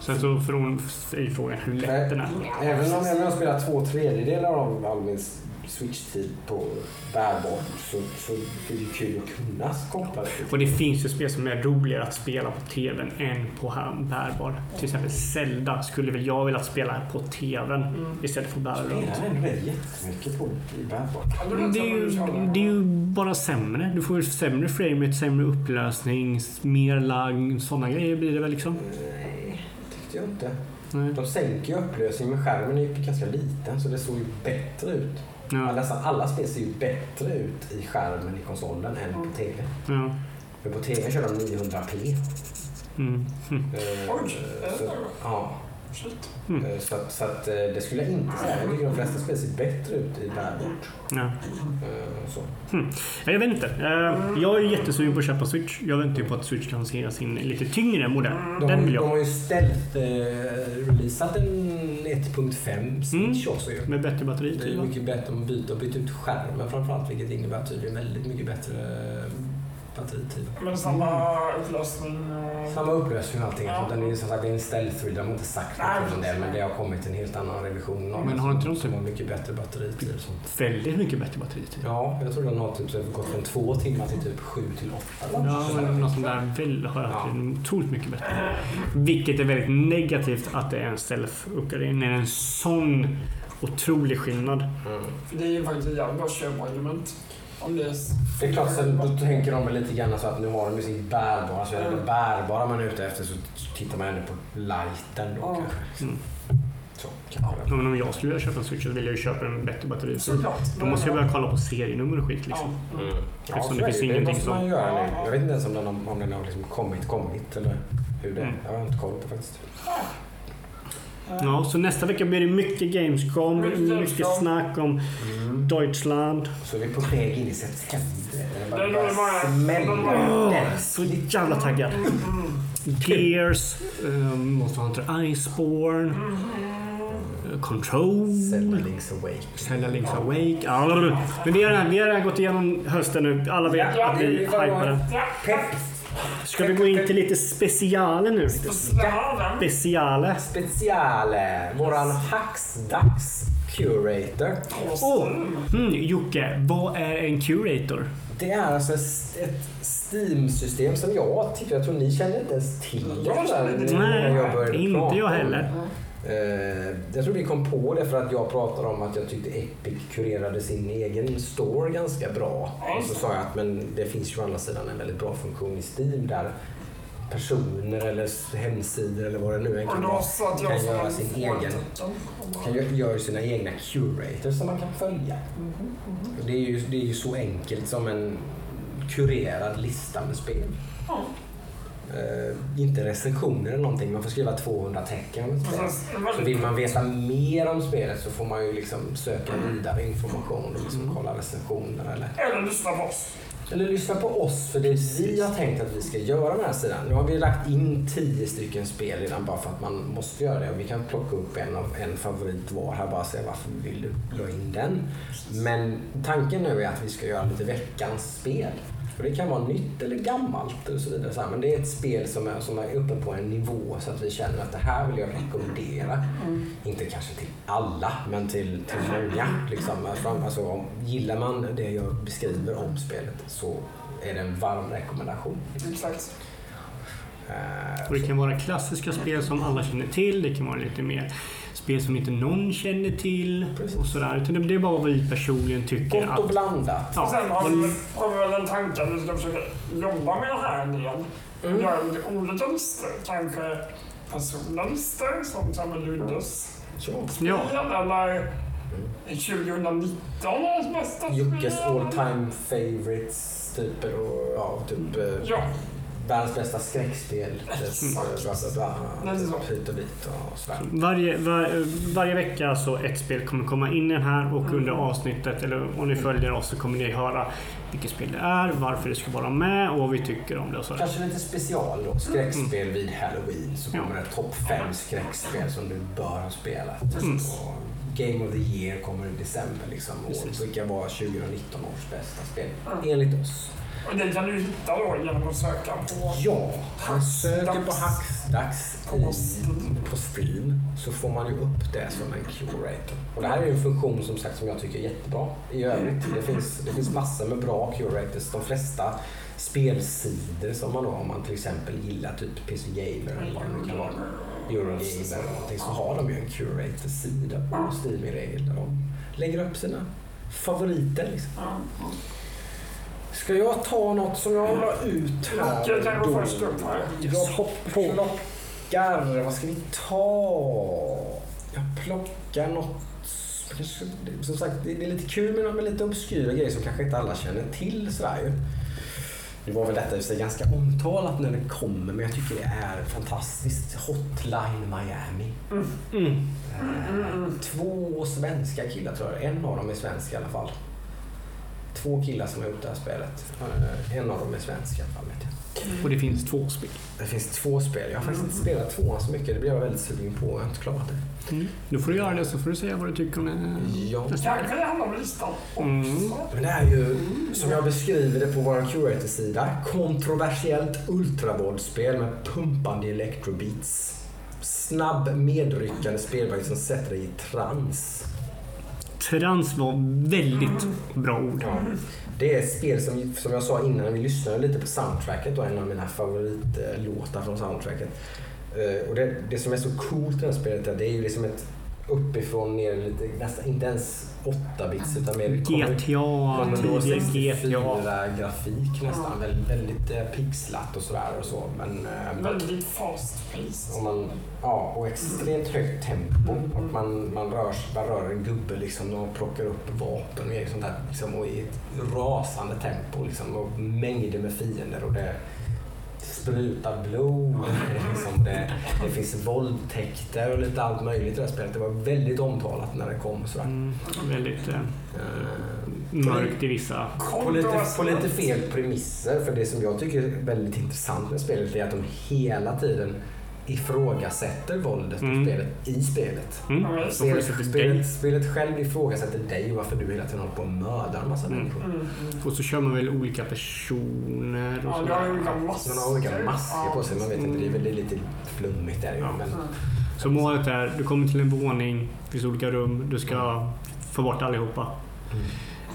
Sen så från, är frågan hur lätt den är. Även om jag spelar två tredjedelar av all min Switch-tid på bärbart så, så är det kul att kunna koppla det. Och det finns ju spel som är roligare att spela på TVn än på här bärbar. Till exempel Zelda skulle väl jag vilja spela på TVn istället för runt. spelar ändå jättemycket på bärbart. Det är, ju, det är ju bara sämre. Du får ju sämre framerate, sämre upplösning, mer lag, sådana grejer blir det väl liksom. Nej, tyckte jag inte. Nej. De sänker ju upplösningen men skärmen är ju ganska liten så det såg ju bättre ut. Ja, Nästan alla spel ser ju bättre ut i skärmen i konsolen än på TV. ja. För på TV kör de 900p. Mm. Mm. Oj, så, ja, Shit. eh, så, att, så att eh, det skulle jag inte säga. Jag tycker de flesta spel ser bättre ut i bärbart. Ja. Eh, Så. Ja, Jag vet inte. Jag är jättesugen på att köpa Switch. Jag väntar ju på att Switch kan se sin lite tyngre modell. De, Den vill de jag. har ju ställt, releasat en 1.5 Switch också ju. Med bättre Det är mycket bättre byta och byta ut skärmen framförallt vilket innebär tydligen väldigt mycket bättre batteritid. Men samma upplösning och... Samma upplösning och allting. Ja. Den är, som sagt, det är en stealth reader. De har inte sagt Nej, något om det, men det har kommit en helt annan revision av Men har inte de typ- mycket bättre batteritid. sånt. Väldigt mycket bättre batteritid. Ja, jag tror den har typ så gått från två timmar till typ sju till åtta. Ja, men något sånt där väl har jag är otroligt mycket bättre. Vilket är väldigt negativt att det är en stealth-uppgradering. När det är en sån otrolig skillnad. Mm. För det är ju faktiskt ett jävligt bra köpargument. Om det är... Det är klart, sen då tänker de väl lite grann så att nu har de ju sitt bärbara, så är det Mm. det bärbara man är ute efter så tittar man ändå på lighten då Ja. kanske. Mm. Så. Ja, Men om jag skulle vilja köpa en Switch så vill jag ju köpa en bättre batteri. Såklart. Då måste jag börja kolla på serienummer och skit liksom. Ja. Mm. Ja, Eftersom så det är finns det. det ingenting måste man som- ju göra nu. Ja. Jag vet inte ens om den, har- om den har liksom kommit, kommit eller hur det är. Mm. Jag har inte koll på faktiskt. Ja, så nästa vecka blir det mycket Gamescom, Mycket snack om Deutschland. Så är vi på väg in i september. Det bara- smäller så jävla taggad. Gears, um, Monster Hunter Iceborne, Control, Zelda Link's Awake. Zelda Link's Awake. Arr. Men vi har, redan- vi har gått igenom hösten nu. Alla vet att vi hypar den. Pepp! Ska vi gå in till lite speciale nu? Lite Specialen. speciale. Speciale! Våran Hacksdags Curator. Åh! Mm, Jocke, vad är en curator? Det är alltså ett Steam-system som jag tycker, jag tror ni känner inte ens till det. Det. jag inte prata jag heller. Eh, jag tror vi kom på det för att jag pratade om att jag tyckte Epic kurerade sin egen store ganska bra. Och så sa jag att men det finns ju å andra sidan en väldigt bra funktion i Steam där personer eller hemsidor eller vad det nu Och kan kan göra sin egen kan gö- göra sina egna curators som man kan följa. Och Det är, ju, det är ju så enkelt som en kurerad lista med spel. Eh, inte recensioner eller någonting, man får skriva 200 tecken om ett spel. Så vill man veta mer om spelet så får man ju liksom söka vidare information och liksom kolla recensioner eller, Eller lyssna på oss. eller lyssna på oss för det vi har tänkt att vi ska göra med den här sidan. Nu har vi lagt in 10 stycken spel redan bara för att man måste göra det och vi kan plocka upp en, av, en favorit var här bara och säga varför vi vill la in den. Men tanken nu är att vi ska göra lite veckans spel. Och det kan vara nytt eller gammalt och så vidare. Så Men det är ett spel som är, som är uppe på en nivå så att vi känner att det här vill jag rekommendera. Inte kanske till alla, men till, till många. Liksom. Alltså, om, gillar man det jag beskriver om spelet så är det en varm rekommendation. Exakt. Eh, Och det kan vara klassiska spel som alla känner till. Det kan vara lite mer spel som inte någon känner till. Precis. Och sådär. Utan det är bara vad vi personligen tycker. Gott och Att, blandat. Och sen har och- vi, har vi väl en tanke att vi ska försöka jobba med det här en del. Mm. Göra lite olika listor. Kanske personliga listor som Lundes Så. ja. spel eller 2019 års bästa Jockes spel. all time favorites. Typ, och, ja, typ eh, Ja, världens bästa skräckspel. Så. hit och dit och sådär. Varje, var, varje vecka så ett spel kommer komma in i den här och under avsnittet, eller om ni följer oss så kommer ni höra vilket spel det är, varför det ska vara med och vad vi tycker om det och sådär. Kanske lite special då. Skräckspel vid halloween. Så Ja. kommer det topp fem skräckspel som du bör ha spelat. Mm. Game of the year kommer i december. Liksom, och vilka var 2019 års bästa spel? Mm. Enligt oss. Och det kan du hitta då genom att söka på Ja, man söker på. Hacksdags På i, Steam. på Steam så får man ju upp det som en curator. Och det här är ju en funktion som sagt som jag tycker är jättebra i övrigt. Det finns, det finns massor med bra curators. De flesta spelsidor som man då, om man till exempel gillar typ PC Gamer eller vad det nu kan vara, Eurogamer eller någonting, så har de ju en curator-sida på Steam i regel där de lägger upp sina favoriter. Liksom. Ska jag ta något som jag la ut här? Jocke kan gå först upp här. Jag plockar, vad ska vi ta? Jag plockar något, som sagt det är lite kul med, med lite obskyra grejer som kanske inte alla känner till sådär ju. Nu var väl detta sig ganska omtalat när det kommer men jag tycker det är fantastiskt. Hotline Miami. Mm. Eh, Två svenska killar tror jag, en av dem är svensk i alla fall. Två killar som har gjort det här spelet. Eh, En av dem är svensk i alla fall. Jag. Och det finns två spel. Det finns två spel. Jag har faktiskt inte spelat tvåan så mycket. Det blev jag väldigt sugen på. Jag har inte klarat det. Mm. Nu får du göra det så får du säga vad du tycker om det. Ja. Kanske det handlar om listan också. Mm. Men det är ju, som jag beskriver det på vår curator-sida, kontroversiellt ultravåldsspel med pumpande electrobeats. Snabb medryckande spelverk som sätter dig i trans. Trans var väldigt bra ord. Ja. Det är ett spel som, som jag sa innan, vi lyssnade lite på soundtracket, då, en av mina favoritlåtar från soundtracket. Eh, och det, det som är så coolt i det här spelet är att det är ju liksom ett uppifrån ner lite, nästan inte ens 8-bits utan mer GTA, tidiga GTA. grafik nästan. Väldigt, väldigt eh, pixlat och sådär och så. Men, eh, Väldigt fast pace. och man, ja, och extremt högt tempo. Och man, man, rör, man rör en gubbe liksom och plockar upp vapen och sånt där. Liksom, och i ett rasande tempo. Liksom, och mängder med fiender. Och det sprutar blod. liksom, det, det finns våldtäkter och lite allt möjligt i det här spelet. Det var väldigt omtalat när det kom. Sådär. Mm, väldigt eh, Eh, mörkt i vissa. på lite, på lite fel premisser. För det som jag tycker är väldigt intressant med spelet är att de hela tiden ifrågasätter våldet Mm. i spelet i spelet. Mm. Får Spelet, spelet, spelet själv ifrågasätter dig och varför du hela tiden håller på och mördar en massa Mm. människor. Mm, mm. Och så kör man väl olika personer och Ja, så. jag har olika masker. Man har olika masker på sig. Man vet inte, det är väl lite flummigt där ju. Ja. Men, Så målet är, du kommer till en våning, det finns olika rum, du ska få bort allihopa.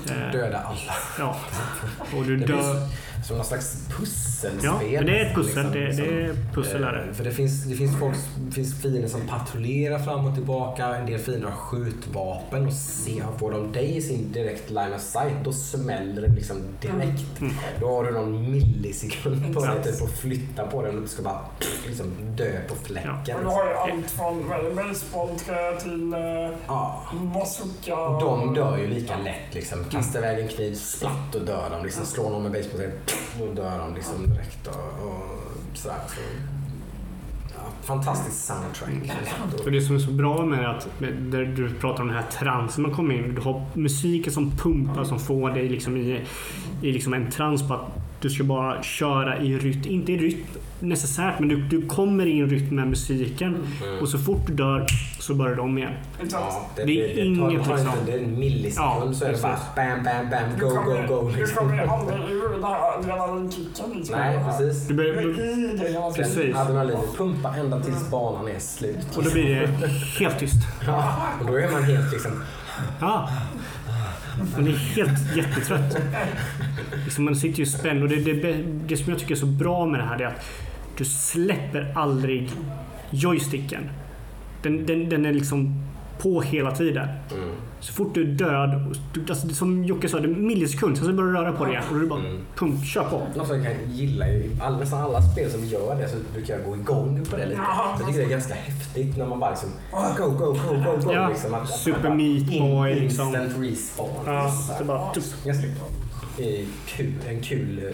Eh, döda alla. Ja. Och du dör. Som någon slags pusselspel. Ja, men det är ett pussel. liksom, Det, det är pussel är Eh, det. För det finns, det finns, folk, det finns fiender som patrullerar fram och tillbaka. En del fiender har skjutvapen och ser, får de dig i sin direkt line of sight då smäller det liksom direkt. Mm. Då har du någon millisekund på dig typ att flytta på den och du ska bara liksom dö på fläcken. Och du liksom. har ju allt från basebollträ till eh, Ja. bazooka. De dör ju lika lätt. Liksom. Kastar iväg en kniv, splatt och dör de. Liksom. Slår någon med basebollträ, då dör de liksom direkt. Och, och sådär. Så, ja, fantastisk soundtrack. Och det som är så bra med att, där du pratar om den här transen man kommer in Du har musiken som pumpar som får dig liksom i, i liksom en trans på att du ska bara köra i rytm. Inte i rytm necessärt, men du, du kommer i en rytm med musiken. Mm. Och så fort du dör så börjar de igen. Ja, det, Det är det, inget tar liksom- det är en millisekund Ja, så är det bara bam, bam, bam, Du go, kommer, go, go. du Liksom. kommer aldrig ur den här adrenalinkicken. Liksom. Nej, precis. Du Du börjar. Precis. Adrenalinet pumpar ända tills banan är slut. och då blir det helt tyst. Ja, och då är man helt liksom... Ja. Man är helt jättetrött. Liksom man sitter ju spänd och det, det, det som jag tycker är så bra med det här är att du släpper aldrig joysticken. Den, den, den är liksom på hela tiden. Mm, Så fort du är död, du, alltså, som Jocke sa, det är en millisekund, sen så börjar du röra på det igen och är det bara Mm. pump, kör på. Något som jag kan gilla all, nästan alla spel som gör det så brukar jag gå igång på det lite. Ja. Jag tycker det är ganska häftigt när man bara liksom go, go, go, go, go. Ja, liksom, att- Super att- Meat Boy, in- liksom. Instant respawn. Ja, så bara, tuff. Kul, en kul eh,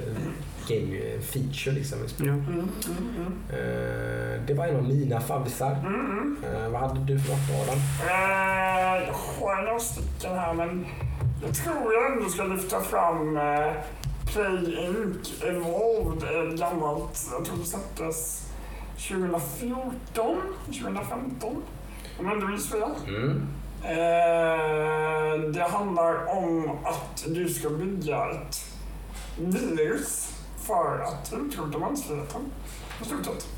game eh, feature liksom. Mm, mm, mm. Eh, Det var en av mina favvisar. Mm, mm. Vad hade du för något Adam? Eh, Jag har några stycken här men jag tror jag ändå ska lyfta fram Play Inc. Evolved, ett gammalt, jag tror det släpptes 2014, 2015. Om jag inte minns fel. Eh, det handlar om att du ska bygga ett virus för att utrota mänskligheten.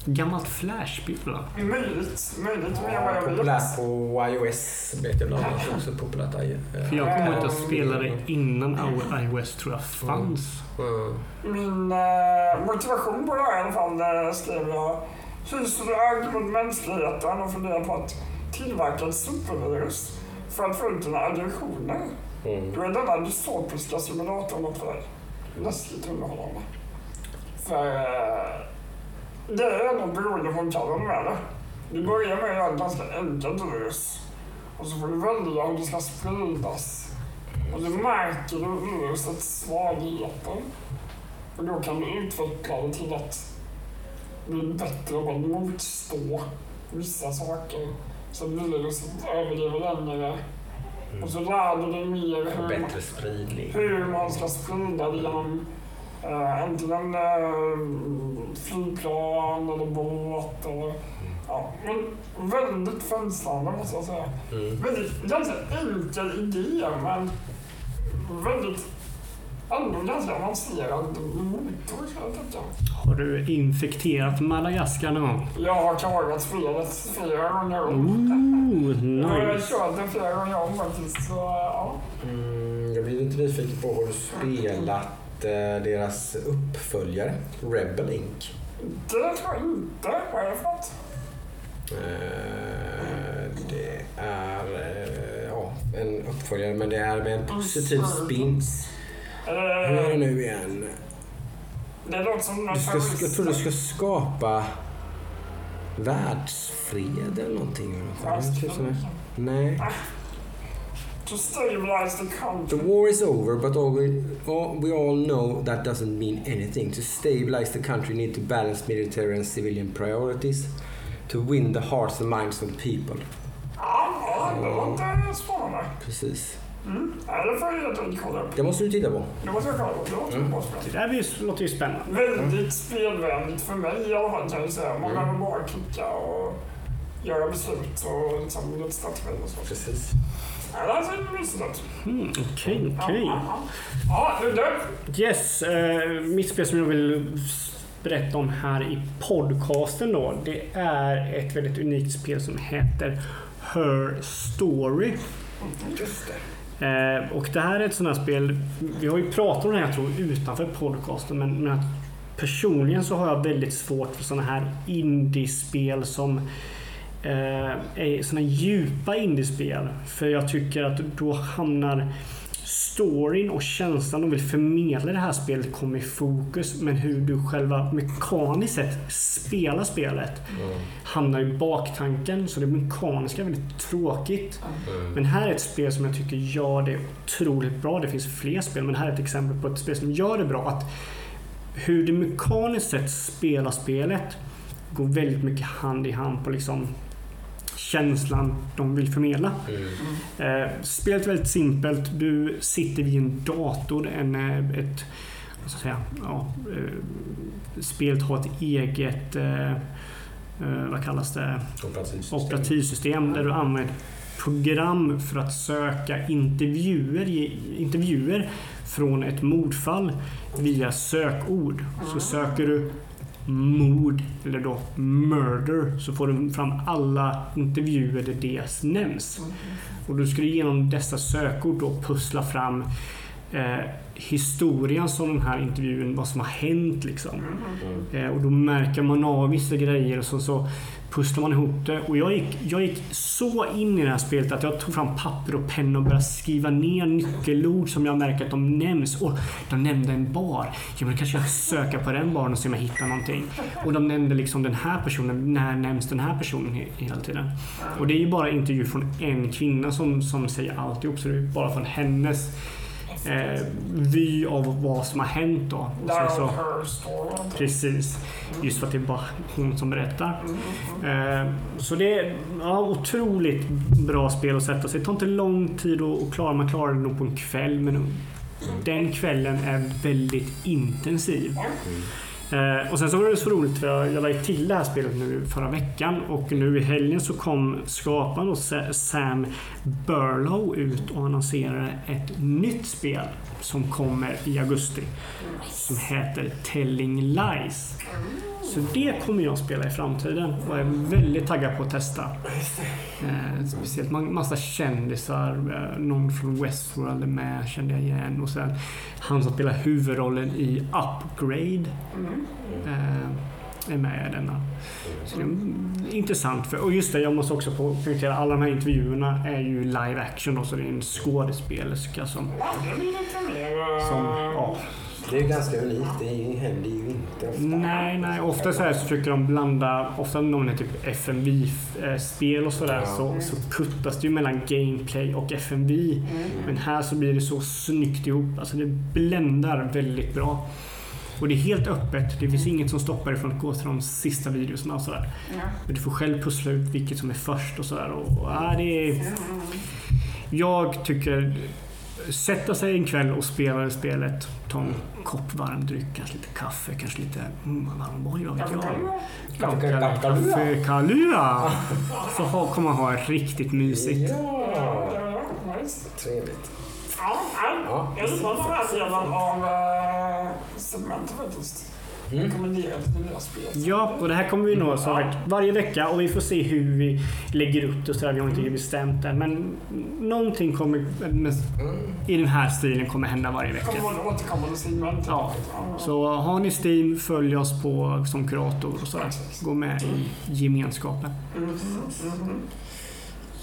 Gammalt flashspel va? Möjligt, möjligt Ja, populärt på iOS vet jag bland annat också. Populärt i, eh, För jag kommer ihåg att jag spelade innan iOS tror jag fanns. Mm. Min eh, motivation på det här i alla fall eh, skrev jag hyser jag mot mänskligheten och funderar på att tillverka ett supervirus för att få ut dina aggressioner. Mm. Då är denna dystopiska simulatorn något för dig. Läskigt underhållande. För eh, det är nog beroendeframkallande med det. Du börjar med att göra ett ganska enkelt virus. Och så får du välja hur det ska spridas. Och så märker du virusets svagheter. Och då kan du utveckla det till att bli bättre på att motstå vissa saker. Så viruset överlever längre Och så lär du dig mer hur, bättre spridning. hur man ska sprida det genom eh, antingen eh, flygplan eller båt. Eller, ja, men väldigt fängslande måste jag säga. Mm. Väldigt, ganska enkel idé men väldigt ändå ganska avancerad motor ska jag tycka. Har du infekterat Madagaskar någon gång? Jag har klarat spelet flera gånger om. Ooh, Jag har nice. kört det flera gånger om faktiskt. Så, ja. Mm, jag blir lite nyfiken på, har du spelat eh, deras uppföljare, Rebel Inc? Det tror jag inte. Vad är det för något? Eh, det är eh, ja, en uppföljare, men det är med en positiv spin. Hur är det Eh, nu igen? det låter som någon Du ska, jag tror du ska skapa världsfred eller någonting. Nej. To stabilize the The country. war is over, but all we, all, we all know that doesn't mean anything. To stabilize the country, need to balance military and civilian priorities. To win the hearts and minds of people. Ja, ja, det låter spännande. Precis. Mm. Ja, det får jag kolla upp. Det måste du titta på. Det måste jag kolla upp. Det låter Mm. bra spel. Det där låter ju spännande. Väldigt spelvänligt för mig i alla fall kan jag säga. Man Mm. behöver bara klicka och göra beslut och liksom lite strategi och så. Precis. Ja, det här ser mysigt ut. Mm, Okej, okej. Ja. Ja, du. Yes, eh, mitt spel som jag vill berätta om här i podcasten då. Det är ett väldigt unikt spel som heter Her Story. Just det. Eh, och det här är ett sånt här spel, vi har ju pratat om det här jag tror utanför podcasten men, men att personligen så har jag väldigt svårt för såna här indiespel som eh, är såna djupa indiespel. För jag tycker att då hamnar storyn och känslan de vill förmedla i det här spelet kommer i fokus. Men hur du själva mekaniskt sett spelar spelet hamnar i baktanken. Så det mekaniska är väldigt tråkigt. Mm. Men här är ett spel som jag tycker gör det otroligt bra. Det finns fler spel, men här är ett exempel på ett spel som gör det bra. Att hur det mekaniskt sett spelar spelet går väldigt mycket hand i hand på liksom känslan de vill förmedla. Mm. Eh, spelet är väldigt simpelt. Du sitter vid en dator, en, eh, ett ska jag säga, ja, eh, spelet har ett eget eh, eh, vad kallas det? Operativsystem. operativsystem där du använder program för att söka intervjuer, intervjuer från ett mordfall via sökord. Så söker du mord eller då murder så får du fram alla intervjuer där det nämns. Och du genom dessa sökord då pussla fram eh, historien som den här intervjun, vad som har hänt liksom. Mm. Eh, och då märker man av vissa grejer och så, så pusslar man ihop det. Och jag gick, jag gick så in i det här spelet att jag tog fram papper och penna och började skriva ner nyckelord som jag märker att de nämns. Och de nämnde en bar. Ja, men då kanske jag söka på den baren och se om jag hittar någonting. Och de nämnde liksom den här personen. När nämns den här personen hela tiden? Och det är ju bara intervju från en kvinna som, som säger alltihop. Så det är bara från hennes eh, vy av vad som har hänt då. Och sen så. Precis. Just för att det är bara hon som berättar. Eh, Så det är ja, otroligt bra spel att sätta sig. Det tar inte lång tid att att klara. Man klarar det nog på en kväll. Men den kvällen är väldigt intensiv. Eh, och sen så var det så roligt för jag, jag la ju till det här spelet nu förra veckan och nu i helgen så kom skaparen Sam Burlow ut och annonserade ett nytt spel som kommer i augusti. Som heter Telling Lies. Så det kommer jag spela i framtiden och är väldigt taggad på att testa. Eh, speciellt massa kändisar. Eh, någon från Westworld är med, kände jag igen. Och sen han som spelar huvudrollen i Upgrade Mm är med i denna. Så det är mm, intressant. För, och just det, jag måste också po- poängtera alla de här intervjuerna är ju live action då, så det är en skådespelerska som... Eh, som ja, Det är ju ganska unikt. Det händer ju inte ofta. Nej, nej. Ofta så, här så försöker de blanda, ofta när det är typ FMV-spel och sådär, Ja. så, så puttas det ju mellan gameplay och FMV. Men här så blir det så snyggt ihop. Alltså det bländar väldigt bra. Och det är helt öppet. Det finns inget som stoppar dig från att gå till de sista videorna och sådär. Men du får själv pussla ut vilket som är först och sådär. Och, ja, det är Jag tycker sätta sig en kväll och spela det spelet. Ta en kopp varm dryck, kanske lite kaffe, kanske lite mm, varm boll, vad vet jag. Kaffe- Kalua. Så ha- kommer man ha riktigt mysigt. Ja, Ja, nice. trevligt. Ja, nej. Ja. Jag gillar den här delen av uh, segmentet faktiskt. Mm. Rekommenderar lite nya spel. Ja, och det här kommer vi nå som sagt varje vecka och vi får se hur vi lägger upp det och sådär. Vi har inte riktigt bestämt det. Men någonting kommer med, Mm. i den här stilen kommer hända varje Det vecka. kommer vara återkommande segment. Ja. Så har ni Steam, följ oss på som kurator och sådär. Gå med i gemenskapen. Mhm, mhm.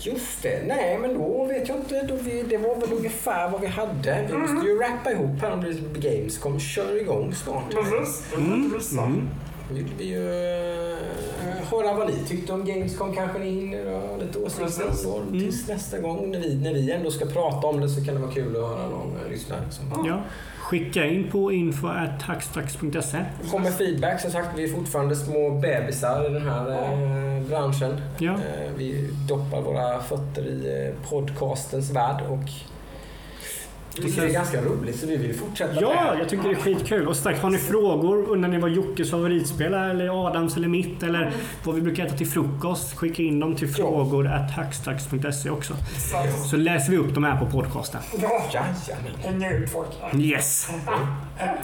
Just det. Nej, men då vet jag inte. Då vi, det var väl ungefär vad vi hade. Vi måste ju rappa ihop här under Gamescom. Kör igång snart. Precis, det Mm, mm. vill vi ju eh, höra vad ni tyckte om Gamescom. Kanske ni hinner ha lite åsikter då, Mm. tills nästa gång. När vi, när vi ändå ska prata om det så kan det vara kul att höra någon lyssnare. Som Ja. Skicka in på info.hackstacks.se. kommer feedback. Som sagt, vi är fortfarande små bebisar i den här eh, branschen. Ja. Eh, vi doppar våra fötter i eh, podcastens värld och tycker det är ganska roligt så vi vill fortsätta Ja, med jag tycker det är skitkul. Och sagt, har ni frågor, undrar ni vad Jockes favoritspel är, eller Adams eller mitt, eller vad vi brukar äta till frukost, skicka in dem till frågor hackstacks.se också. Så, läser vi upp dem här på podcasten. ja, Jajamän. hänga ut folk. Yes!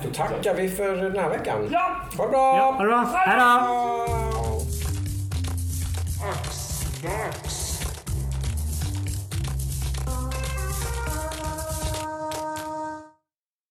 Då tackar vi för den här veckan. Ja, Ha det bra! Ja, ha det bra. Hej då! Dax.